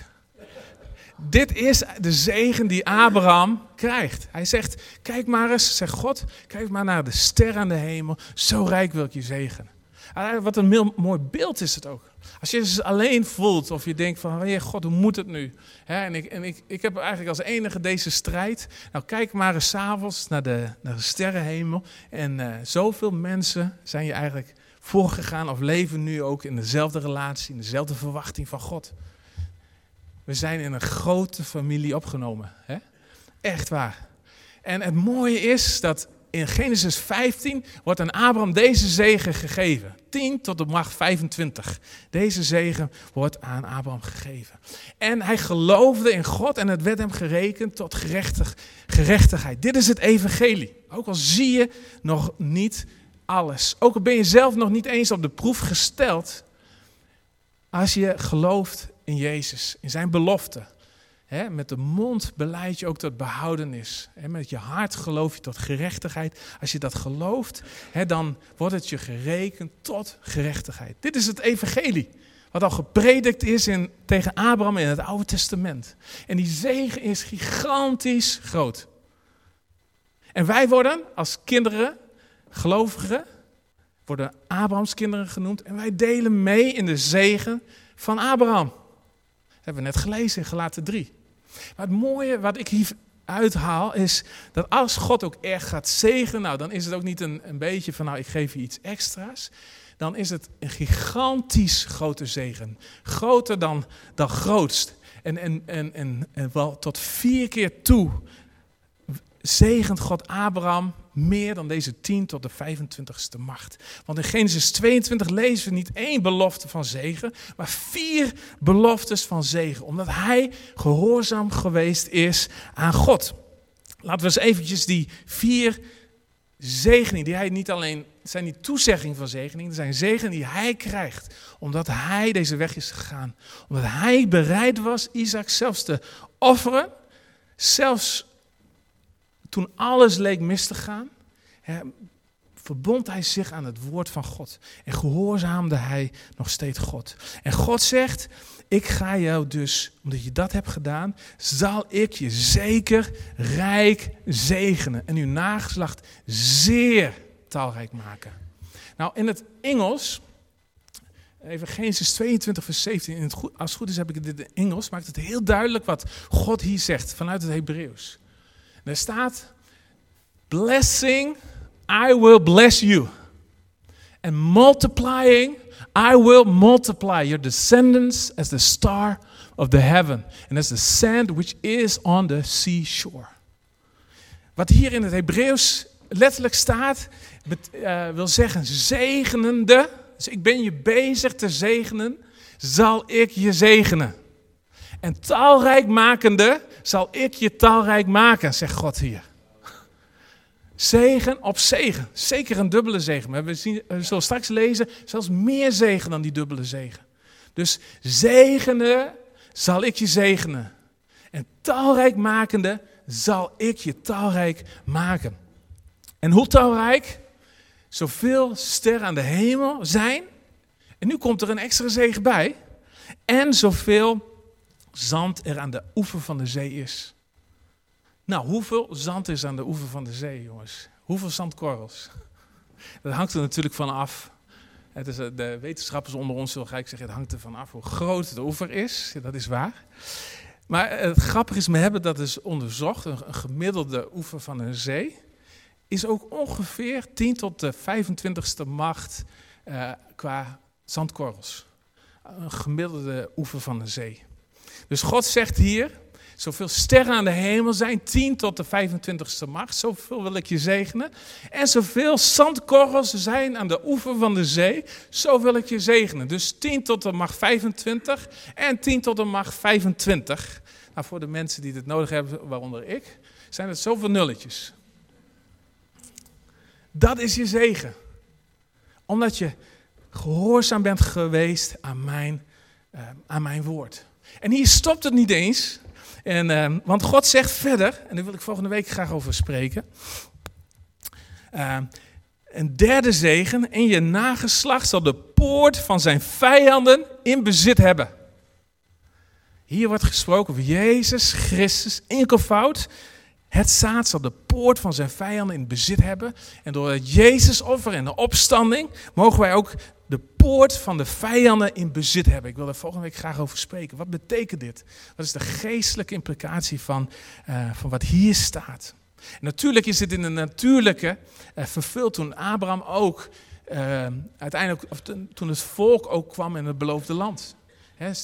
[SPEAKER 1] Dit is de zegen die Abraham krijgt. Hij zegt, kijk maar eens, zegt God, kijk maar naar de ster aan de hemel. Zo rijk wil ik je zegenen. Ah, wat een mooi beeld is het ook. Als je je alleen voelt of je denkt van, oh God, hoe moet het nu? en ik, en ik, ik heb eigenlijk als enige deze strijd. Nou, kijk maar eens s'avonds naar de, naar de sterrenhemel. En uh, zoveel mensen zijn je eigenlijk voorgegaan of leven nu ook in dezelfde relatie, in dezelfde verwachting van God. We zijn in een grote familie opgenomen. Hè? Echt waar. En het mooie is dat in Genesis 15 wordt aan Abraham deze zegen gegeven. 10 tot de macht 25. Deze zegen wordt aan Abraham gegeven. En hij geloofde in God en het werd hem gerekend tot gerechtig, gerechtigheid. Dit is het evangelie. Ook al zie je nog niet alles. Ook al ben je zelf nog niet eens op de proef gesteld. Als je gelooft in Jezus, in zijn belofte. met de mond beleid je ook tot behoudenis. met je hart geloof je tot gerechtigheid. Als je dat gelooft, dan wordt het je gerekend tot gerechtigheid. Dit is het evangelie. Wat al gepredikt is in, tegen Abraham in het Oude Testament. En die zegen is gigantisch groot. En wij worden als kinderen, gelovigen, worden Abrahams kinderen genoemd. En wij delen mee in de zegen van Abraham hebben we net gelezen in Galaten 3. Maar het mooie wat ik hier uithaal is dat als God ook echt gaat zegenen, nou dan is het ook niet een, een beetje van nou ik geef je iets extra's. Dan is het een gigantisch grote zegen. Groter dan, dan grootst. En, en, en, en, en wel tot vier keer toe zegent God Abraham meer dan deze 10 tot de 25ste macht. Want in Genesis 22 lezen we niet één belofte van zegen, maar vier beloftes van zegen. Omdat hij gehoorzaam geweest is aan God. Laten we eens eventjes die vier zegeningen, die hij niet alleen, zijn niet toezeggingen van zegeningen, zijn zegeningen die hij krijgt. Omdat hij deze weg is gegaan. Omdat hij bereid was Isaac zelfs te offeren. Zelfs toen alles leek mis te gaan, hè, verbond hij zich aan het woord van God. En gehoorzaamde hij nog steeds God. En God zegt, ik ga jou dus, omdat je dat hebt gedaan, zal ik je zeker rijk zegenen. En uw nageslacht zeer talrijk maken. Nou, in het Engels, even Genesis 22 vers 17, in het als het goed is heb ik dit in het Engels, maakt het heel duidelijk wat God hier zegt vanuit het Hebreeuws. Er staat, blessing, I will bless you. And multiplying, I will multiply your descendants as the star of the heaven and as the sand which is on the seashore. Wat hier in het Hebreeuws letterlijk staat, uh, wil zeggen zegenende. Dus ik ben je bezig te zegenen, zal ik je zegenen. En talrijk makende zal ik je talrijk maken, zegt God hier. Zegen op zegen. Zeker een dubbele zegen. We, zien, we zullen straks lezen, zelfs meer zegen dan die dubbele zegen. Dus zegenen zal ik je zegenen. En talrijk makende zal ik je talrijk maken. En hoe talrijk? Zoveel sterren aan de hemel zijn. En nu komt er een extra zegen bij. En zoveel zand er aan de oever van de zee is. Nou, hoeveel zand is aan de oever van de zee, jongens? Hoeveel zandkorrels? *laughs* Dat hangt er natuurlijk van af. Het is, de wetenschappers onder ons zullen gelijk zeggen, het hangt er van af hoe groot de oever is. Dat is waar. Maar het grappige is, we hebben dat dus onderzocht. Een gemiddelde oever van een zee is ook ongeveer 10 tot de 25ste macht uh, qua zandkorrels. Een gemiddelde oever van een zee. Dus God zegt hier, zoveel sterren aan de hemel zijn, 10 tot de 25ste macht, zoveel wil ik je zegenen. En zoveel zandkorrels zijn aan de oever van de zee, zo wil ik je zegenen. Dus 10 tot de macht 25 en 10 tot de macht 25. Nou, voor de mensen die dit nodig hebben, waaronder ik, zijn het zoveel nulletjes. Dat is je zegen. Omdat je gehoorzaam bent geweest aan mijn, uh, aan mijn woord. En hier stopt het niet eens. En, uh, want God zegt verder, en daar wil ik volgende week graag over spreken. Uh, een derde zegen, in je nageslacht zal de poort van zijn vijanden in bezit hebben. Hier wordt gesproken over Jezus Christus, enkelvoud. Het zaad zal de poort van zijn vijanden in bezit hebben. En door het Jezus offer en de opstanding mogen wij ook de poort van de vijanden in bezit hebben. Ik wil er volgende week graag over spreken. Wat betekent dit? Wat is de geestelijke implicatie van, uh, van wat hier staat? Natuurlijk is dit in de natuurlijke uh, vervuld toen Abraham ook uh, uiteindelijk, of toen het volk ook kwam in het beloofde land.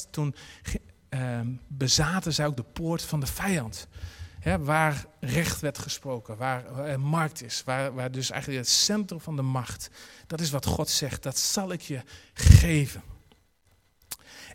[SPEAKER 1] Toen bezaten zij ook de poort van de vijand waar recht werd gesproken, waar markt is, waar, waar dus eigenlijk het centrum van de macht, dat is wat God zegt, dat zal ik je geven.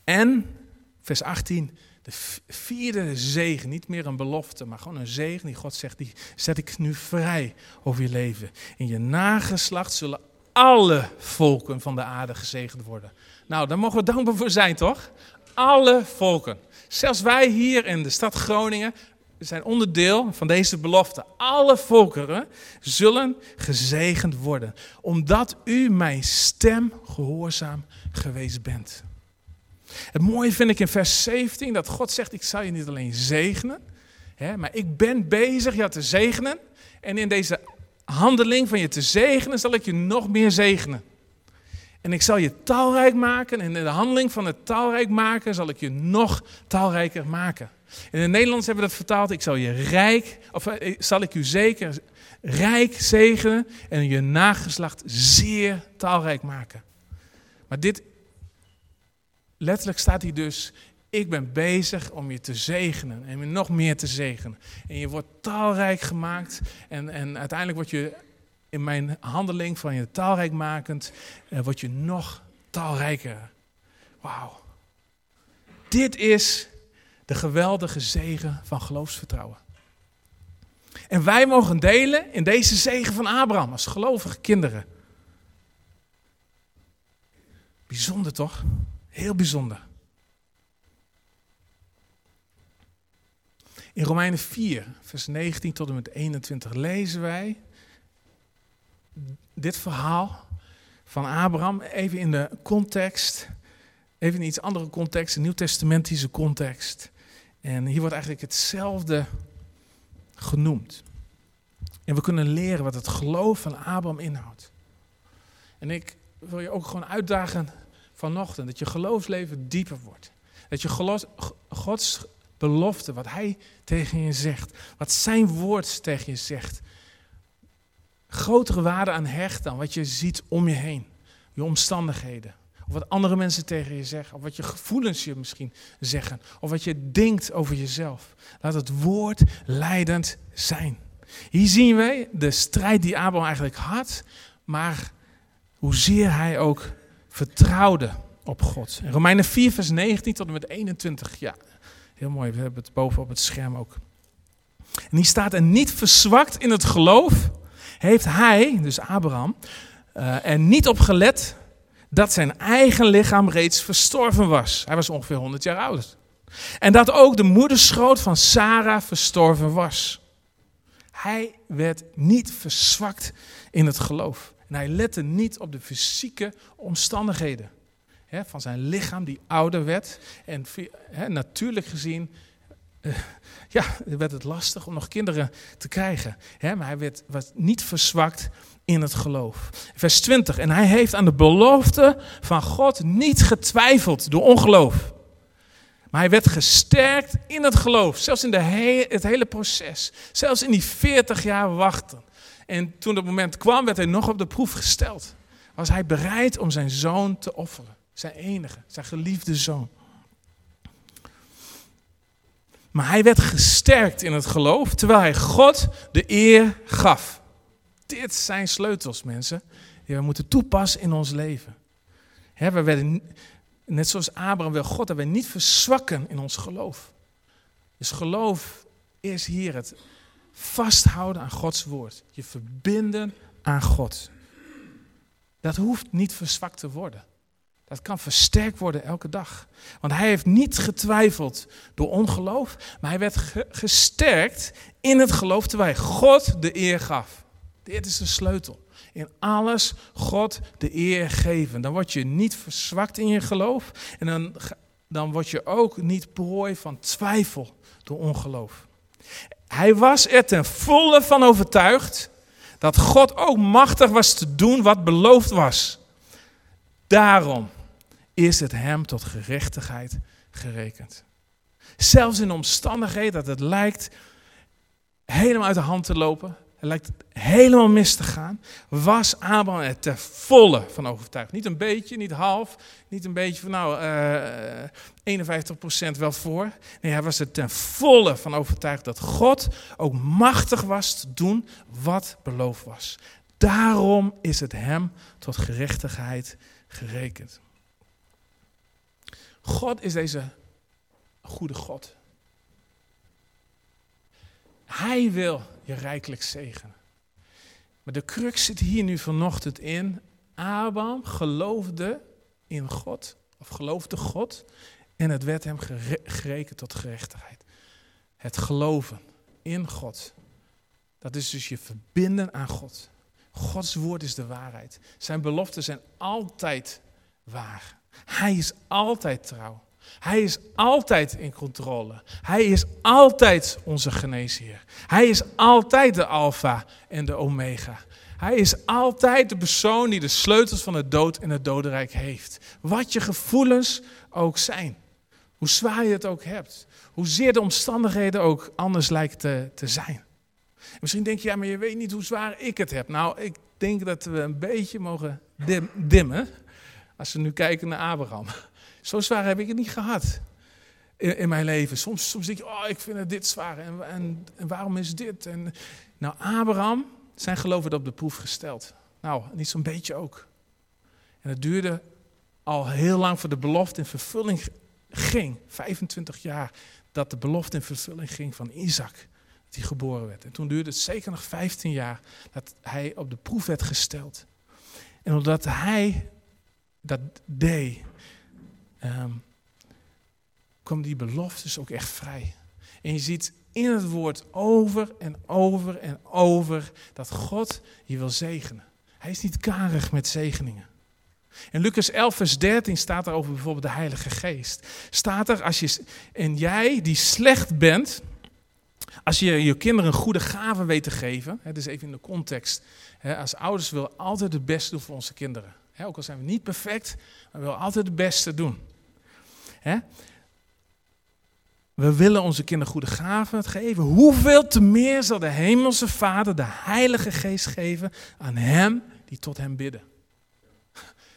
[SPEAKER 1] En, vers 18, de vierde zegen, niet meer een belofte, maar gewoon een zegen die God zegt, die zet ik nu vrij over je leven. In je nageslacht zullen alle volken van de aarde gezegend worden. Nou, daar mogen we dankbaar voor zijn, toch? Alle volken. Zelfs wij hier in de stad Groningen, zijn onderdeel van deze belofte. Alle volkeren zullen gezegend worden, omdat u mijn stem gehoorzaam geweest bent. Het mooie vind ik in vers 17 dat God zegt, ik zal je niet alleen zegenen, hè, maar ik ben bezig je te zegenen. En in deze handeling van je te zegenen zal ik je nog meer zegenen. En ik zal je talrijk maken. En in de handeling van het talrijk maken zal ik je nog talrijker maken. In het Nederlands hebben we dat vertaald. Ik zal je rijk, of eh, zal ik u zeker rijk zegenen en je nageslacht zeer talrijk maken. Maar dit, letterlijk staat hier dus, ik ben bezig om je te zegenen en je nog meer te zegenen. En je wordt talrijk gemaakt en, en uiteindelijk word je in mijn handeling van je talrijk makend, word je nog talrijker. Wauw. Dit is de geweldige zegen van geloofsvertrouwen. En wij mogen delen in deze zegen van Abraham als gelovige kinderen. Bijzonder toch? Heel bijzonder. In Romeinen 4, vers 19 tot en met 21 lezen wij dit verhaal van Abraham even in de context, even in iets andere context, een nieuwtestamentische context. En hier wordt eigenlijk hetzelfde genoemd. En we kunnen leren wat het geloof van Abraham inhoudt. En ik wil je ook gewoon uitdagen vanochtend dat je geloofsleven dieper wordt. Dat je Gods belofte, wat Hij tegen je zegt, wat Zijn woord tegen je zegt, grotere waarde aan hecht dan wat je ziet om je heen. Je omstandigheden. Of wat andere mensen tegen je zeggen. Of wat je gevoelens je misschien zeggen. Of wat je denkt over jezelf. Laat het woord leidend zijn. Hier zien wij de strijd die Abraham eigenlijk had. Maar hoezeer hij ook vertrouwde op God. In Romeinen 4 vers 19 tot en met 21. Ja, heel mooi. We hebben het boven op het scherm ook. En hier staat er niet verzwakt in het geloof heeft hij, dus Abraham, uh, er niet op gelet dat zijn eigen lichaam reeds verstorven was. Hij was ongeveer 100 jaar oud. En dat ook de moederschoot van Sarah verstorven was. Hij werd niet verzwakt in het geloof. En hij lette niet op de fysieke omstandigheden van zijn lichaam die ouder werd. En natuurlijk gezien *laughs* ja, werd het lastig om nog kinderen te krijgen. Hè, maar hij werd, was niet verzwakt in het geloof. Vers 20. En hij heeft aan de belofte van God niet getwijfeld door ongeloof. Maar hij werd gesterkt in het geloof. Zelfs in de het hele proces. Zelfs in die 40 jaar wachten. En toen het moment kwam, werd hij nog op de proef gesteld. Was hij bereid om zijn zoon te offeren. Zijn enige, zijn geliefde zoon. Maar hij werd gesterkt in het geloof, terwijl hij God de eer gaf. Dit zijn sleutels, mensen, die we moeten toepassen in ons leven. we werden, net zoals Abraham wil God dat we niet verzwakken in ons geloof. Dus geloof is hier het vasthouden aan Gods woord. Je verbinden aan God. Dat hoeft niet verzwakt te worden. Dat kan versterkt worden elke dag. Want hij heeft niet getwijfeld door ongeloof, maar hij werd gesterkt in het geloof terwijl God de eer gaf. Dit is de sleutel. In alles God de eer geven. Dan word je niet verzwakt in je geloof en dan, dan word je ook niet prooi van twijfel door ongeloof. Hij was er ten volle van overtuigd dat God ook machtig was te doen wat beloofd was. Daarom is het hem tot gerechtigheid gerekend. Zelfs in omstandigheden dat het lijkt helemaal uit de hand te lopen, het lijkt helemaal mis te gaan, was Abraham er ter volle van overtuigd. Niet een beetje, niet half, niet een beetje van nou uh, eh, 51% wel voor. Nee, hij was er ten volle van overtuigd dat God ook machtig was te doen wat beloofd was. Daarom is het hem tot gerechtigheid gerekend. God is deze goede God. Hij wil je rijkelijk zegenen. Maar de crux zit hier nu vanochtend in. Abraham geloofde in God, of geloofde God, en het werd hem gerekend tot gerechtigheid. Het geloven in God, dat is dus je verbinden aan God. Gods woord is de waarheid. Zijn beloften zijn altijd waar. Hij is altijd trouw. Hij is altijd in controle. Hij is altijd onze geneesheer. Hij is altijd de alfa en de omega. Hij is altijd de persoon die de sleutels van het dood en het dodenrijk heeft. Wat je gevoelens ook zijn. Hoe zwaar je het ook hebt. Hoezeer de omstandigheden ook anders lijken te, te zijn. Misschien denk je, ja, maar je weet niet hoe zwaar ik het heb. Nou, ik denk dat we een beetje mogen dimmen. Als we nu kijken naar Abraham. *laughs* Zo zwaar heb ik het niet gehad in, in mijn leven. Soms, soms denk je, oh, ik vind het dit zwaar en, en, en waarom is dit? En, nou, Abraham, zijn geloof werd op de proef gesteld. Nou, niet zo'n beetje ook. En het duurde al heel lang voor de belofte in vervulling ging. 25 jaar dat de belofte in vervulling ging van Isaac. Die geboren werd. En toen duurde het zeker nog 15 jaar dat hij op de proef werd gesteld. En omdat hij dat deed, um, kwam die beloftes ook echt vrij. En je ziet in het woord over en over en over dat God je wil zegenen. Hij is niet karig met zegeningen. In Lucas 11, vers 13 staat er over bijvoorbeeld de Heilige Geest. Staat er, als je, en jij die slecht bent, als je je kinderen een goede gave weet te geven, hè, dus even in de context, hè, als ouders willen altijd het beste doen voor onze kinderen. Ook al zijn we niet perfect, maar we willen altijd het beste doen. We willen onze kinderen goede gaven geven. Hoeveel te meer zal de Hemelse Vader de Heilige Geest geven aan hem die tot hem bidden?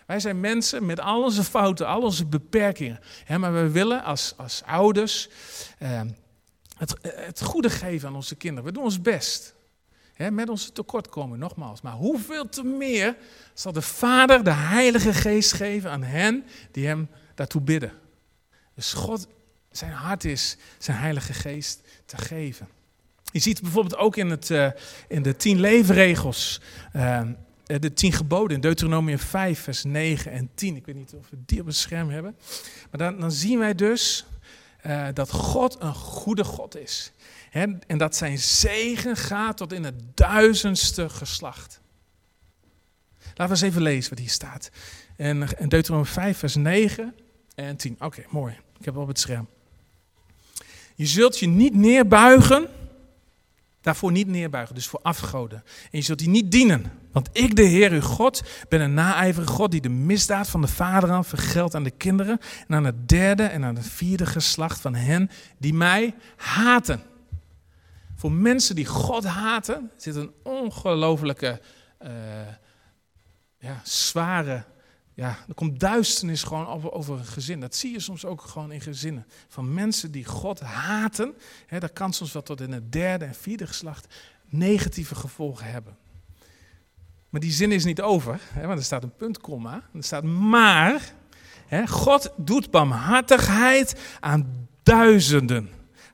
[SPEAKER 1] Wij zijn mensen met al onze fouten, al onze beperkingen. Maar we willen als, als ouders eh, het, het goede geven aan onze kinderen. We doen ons best. Met onze tekortkomingen, nogmaals. Maar hoeveel te meer zal de Vader de Heilige Geest geven aan hen die hem daartoe bidden? Dus God, zijn hart is zijn Heilige Geest te geven. Je ziet bijvoorbeeld ook in, het, uh, in de tien leefregels, uh, de tien geboden in Deuteronomium 5, vers 9 en 10. Ik weet niet of we die op het scherm hebben. Maar dan, dan zien wij dus dat God een goede God is. En dat zijn zegen gaat tot in het duizendste geslacht. Laten we eens even lezen wat hier staat. En, in Deuteronomium 5, vers 9 en 10. Oké, mooi. Ik heb het op het scherm. Je zult je niet neerbuigen, daarvoor niet neerbuigen, dus voor afgoden. En je zult die niet dienen. Want ik, de Heer, uw God, ben een naijverige God die de misdaad van de vader aan vergeldt aan de kinderen en aan het derde en aan het vierde geslacht van hen die mij haten. Voor mensen die God haten zit een ongelofelijke, uh, ja, zware ja, er komt duisternis gewoon over, over een gezin. Dat zie je soms ook gewoon in gezinnen. Van mensen die God haten. Hè, dat kan soms wel tot in het derde en vierde geslacht negatieve gevolgen hebben. Maar die zin is niet over, hè, want er staat een punt, komma. Er staat maar. Hè, God doet barmhartigheid aan duizenden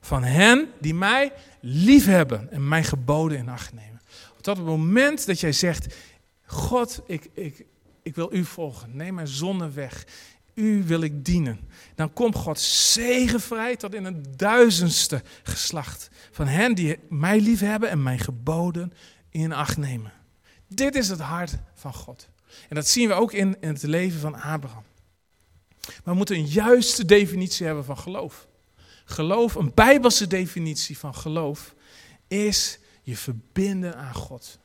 [SPEAKER 1] van hen die mij liefhebben en mijn geboden in acht nemen. Op dat moment dat jij zegt, God, ik, ik, ik wil u volgen. Neem mijn zonde weg. U wil ik dienen. Dan komt God zegenvrij tot in het duizendste geslacht. Van hen die mij lief hebben en mijn geboden in acht nemen. Dit is het hart van God. En dat zien we ook in, in het leven van Abraham. Maar we moeten een juiste definitie hebben van geloof. Geloof, een bijbelse definitie van geloof, is je verbinden aan God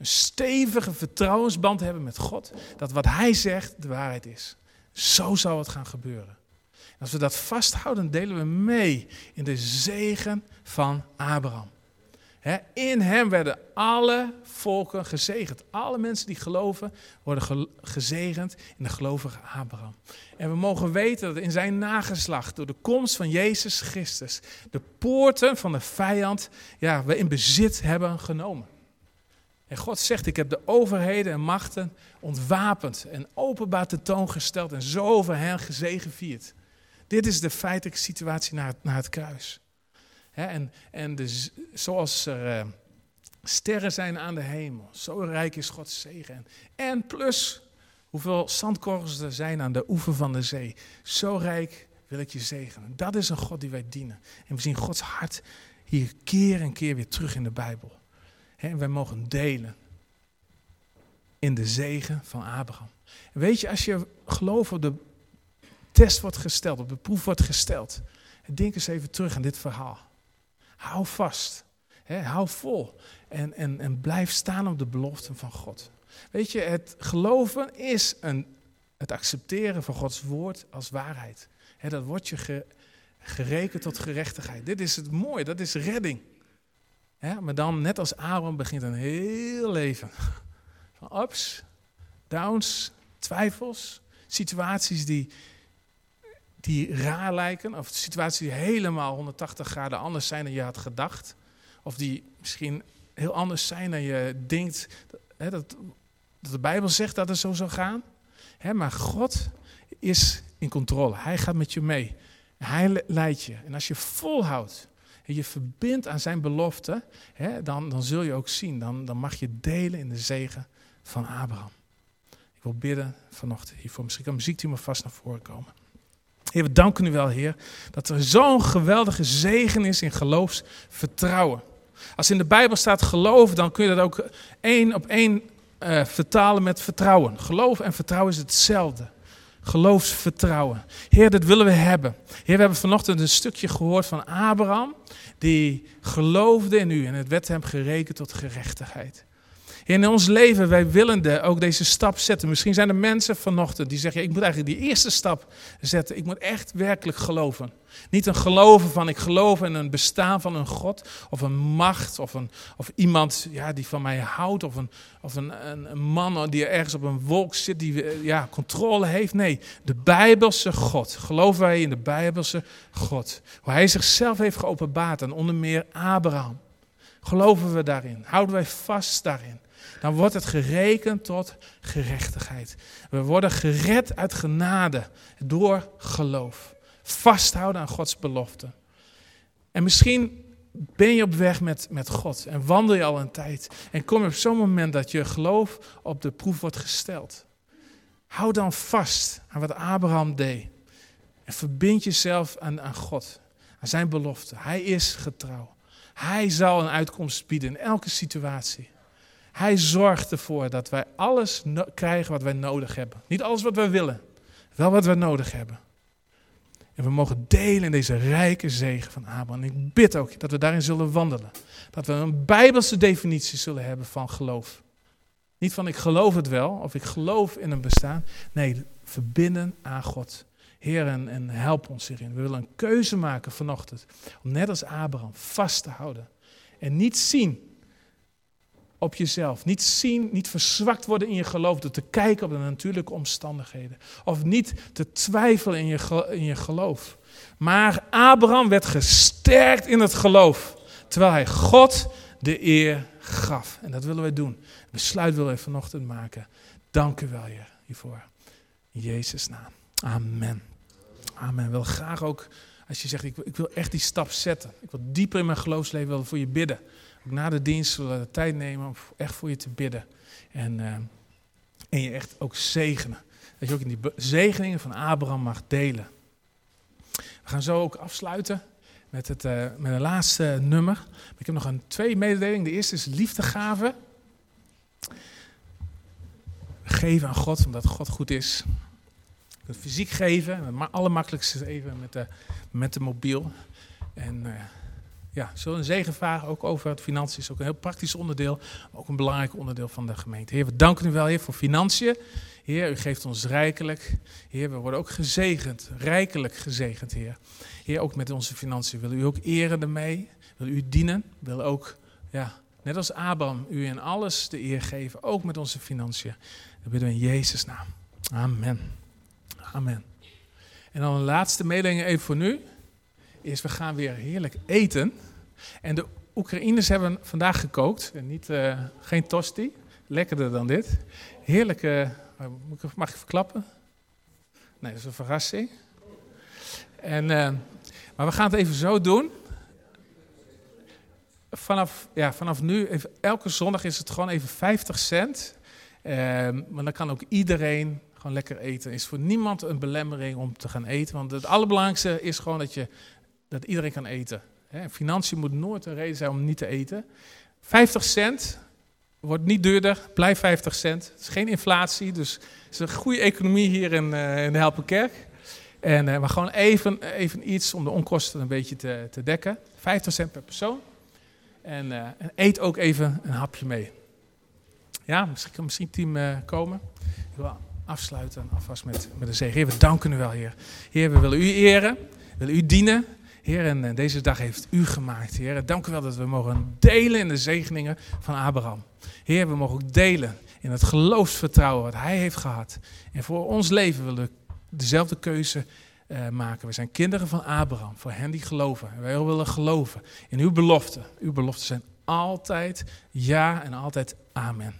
[SPEAKER 1] een stevige vertrouwensband hebben met God, dat wat Hij zegt de waarheid is. Zo zal het gaan gebeuren. En als we dat vasthouden, delen we mee in de zegen van Abraham. In hem werden alle volken gezegend. Alle mensen die geloven worden gezegend in de gelovige Abraham. En we mogen weten dat in zijn nageslacht, door de komst van Jezus Christus, de poorten van de vijand ja, we in bezit hebben genomen. En God zegt, ik heb de overheden en machten ontwapend en openbaar tentoongesteld en zo over hen gezegevierd. Dit is de feitelijke situatie het, naar het kruis. En en de, zoals er uh, sterren zijn aan de hemel, zo rijk is Gods zegen. En, plus, hoeveel zandkorrels er zijn aan de oever van de zee, zo rijk wil ik je zegenen. Dat is een God die wij dienen. En we zien Gods hart hier keer en keer weer terug in de Bijbel. En wij mogen delen in de zegen van Abraham. Weet je, als je geloof op de test wordt gesteld, op de proef wordt gesteld, denk eens even terug aan dit verhaal. Hou vast, hou vol en, en, en blijf staan op de beloften van God. Weet je, het geloven is een, het accepteren van Gods woord als waarheid. Dat wordt je gerekend tot gerechtigheid. Dit is het mooie, dat is redding. Maar dan, net als Aaron, begint een heel leven van ups, downs, twijfels, situaties die, die raar lijken, of situaties die helemaal 180 graden anders zijn dan je had gedacht, of die misschien heel anders zijn dan je denkt hè, dat, de Bijbel zegt dat het zo zou gaan. Hè, maar God is in controle. Hij gaat met je mee. Hij leidt je. En als je volhoudt en je verbindt aan zijn belofte, hè, dan, dan zul je ook zien, dan, dan mag je delen in de zegen van Abraham. Ik wil bidden vanochtend hiervoor. Misschien kan muziekteam maar vast naar voren komen. Heer, we danken u wel, Heer, dat er zo'n geweldige zegen is in geloofsvertrouwen. Als in de Bijbel staat geloof, dan kun je dat ook één op één uh, vertalen met vertrouwen. Geloof en vertrouwen is hetzelfde geloofsvertrouwen. Heer, dat willen we hebben. Heer, we hebben vanochtend een stukje gehoord van Abraham, die geloofde in u en het werd hem gerekend tot gerechtigheid. In ons leven, wij willen ook deze stap zetten. Misschien zijn er mensen vanochtend die zeggen, ik moet eigenlijk die eerste stap zetten. Ik moet echt werkelijk geloven. Niet een geloven van ik geloof in een bestaan van een God of een macht of, een, of iemand ja, die van mij houdt of, een, of een, een, man die ergens op een wolk zit die ja, controle heeft. Nee, de Bijbelse God. Geloven wij in de Bijbelse God. Waar hij zichzelf heeft geopenbaard en onder meer Abraham. Geloven we daarin? Houden wij vast daarin? Dan wordt het gerekend tot gerechtigheid. We worden gered uit genade door geloof vasthouden aan Gods belofte. En misschien ben je op weg met, met God en wandel je al een tijd. En kom je op zo'n moment dat je geloof op de proef wordt gesteld. Hou dan vast aan wat Abraham deed. En verbind jezelf aan, aan God, aan zijn belofte. Hij is getrouw. Hij zal een uitkomst bieden in elke situatie. Hij zorgt ervoor dat wij alles krijgen wat wij nodig hebben. Niet alles wat wij willen, wel wat wij nodig hebben. En we mogen delen in deze rijke zegen van Abraham. Ik bid ook dat we daarin zullen wandelen. Dat we een bijbelse definitie zullen hebben van geloof. Niet van ik geloof het wel of ik geloof in een bestaan. Nee, verbinden aan God. Heer, en, en help ons hierin. We willen een keuze maken vanochtend. Om net als Abraham vast te houden. En niet zien op jezelf. Niet zien, niet verzwakt worden in je geloof door te kijken op de natuurlijke omstandigheden. Of niet te twijfelen in je, in je geloof. Maar Abraham werd gesterkt in het geloof. Terwijl hij God de eer gaf. En dat willen wij doen. Besluit willen we vanochtend maken. Dank u wel, hiervoor. In Jezus' naam. Amen. Amen. Ik wil graag ook, als je zegt, ik wil, echt die stap zetten. Ik wil dieper in mijn geloofsleven voor je bidden. Ook na de dienst zullen we de tijd nemen om echt voor je te bidden. En, uh, en je echt ook zegenen. Dat je ook in die zegeningen van Abraham mag delen. We gaan zo ook afsluiten met het, uh, met het laatste nummer. Ik heb nog een twee mededelingen. De eerste is liefdegave. Geven aan God, omdat God goed is. Het fysiek geven, het allermakkelijkste is even met de, met de mobiel. En uh, ja, zullen een zegen vragen, ook over het financiën. is ook een heel praktisch onderdeel, ook een belangrijk onderdeel van de gemeente. Heer, we danken u wel, Heer, voor financiën. Heer, u geeft ons rijkelijk. Heer, we worden ook gezegend, rijkelijk gezegend, Heer. Heer, ook met onze financiën. Wil u ook eren ermee? Wil u dienen? Wil ook, ja, net als Abraham, u in alles de eer geven, ook met onze financiën. Dat bidden we in Jezus' naam. Amen. Amen. En dan een laatste mededeling even voor nu. Is we gaan weer heerlijk eten. En de Oekraïners hebben vandaag gekookt. En niet, uh, geen tosti. Lekkerder dan dit. Heerlijke. Uh, mag ik verklappen? Nee, dat is een verrassing. En, uh, maar we gaan het even zo doen. Vanaf, ja, vanaf nu, even, elke zondag is het gewoon even 50 cent. maar dan kan ook iedereen gewoon lekker eten. Is voor niemand een belemmering om te gaan eten. Want het allerbelangrijkste is gewoon dat, je, dat iedereen kan eten. financiën moet nooit een reden zijn om niet te eten. 50 cent wordt niet duurder, blijft 50 cent. Het is geen inflatie, dus het is een goede economie hier in, uh, in de Helpenkerk. En, uh, maar gewoon even, even iets om de onkosten een beetje te, te dekken. 50 cent per persoon. En, uh, en, eet ook even een hapje mee. Ja, misschien kan misschien team komen. Ik wil afsluiten alvast met, met een zegen. We danken u wel, Heer. Heer, we willen u eren, we willen u dienen. Heer, en eh, deze dag heeft u gemaakt, Heer. Dank u wel dat we mogen delen in de zegeningen van Abraham. Heer, we mogen ook delen in het geloofsvertrouwen wat hij heeft gehad. En voor ons leven willen we dezelfde keuze uh, maken. We zijn kinderen van Abraham, voor hen die geloven. En wij willen geloven in uw beloften. Uw beloften zijn altijd ja en altijd amen.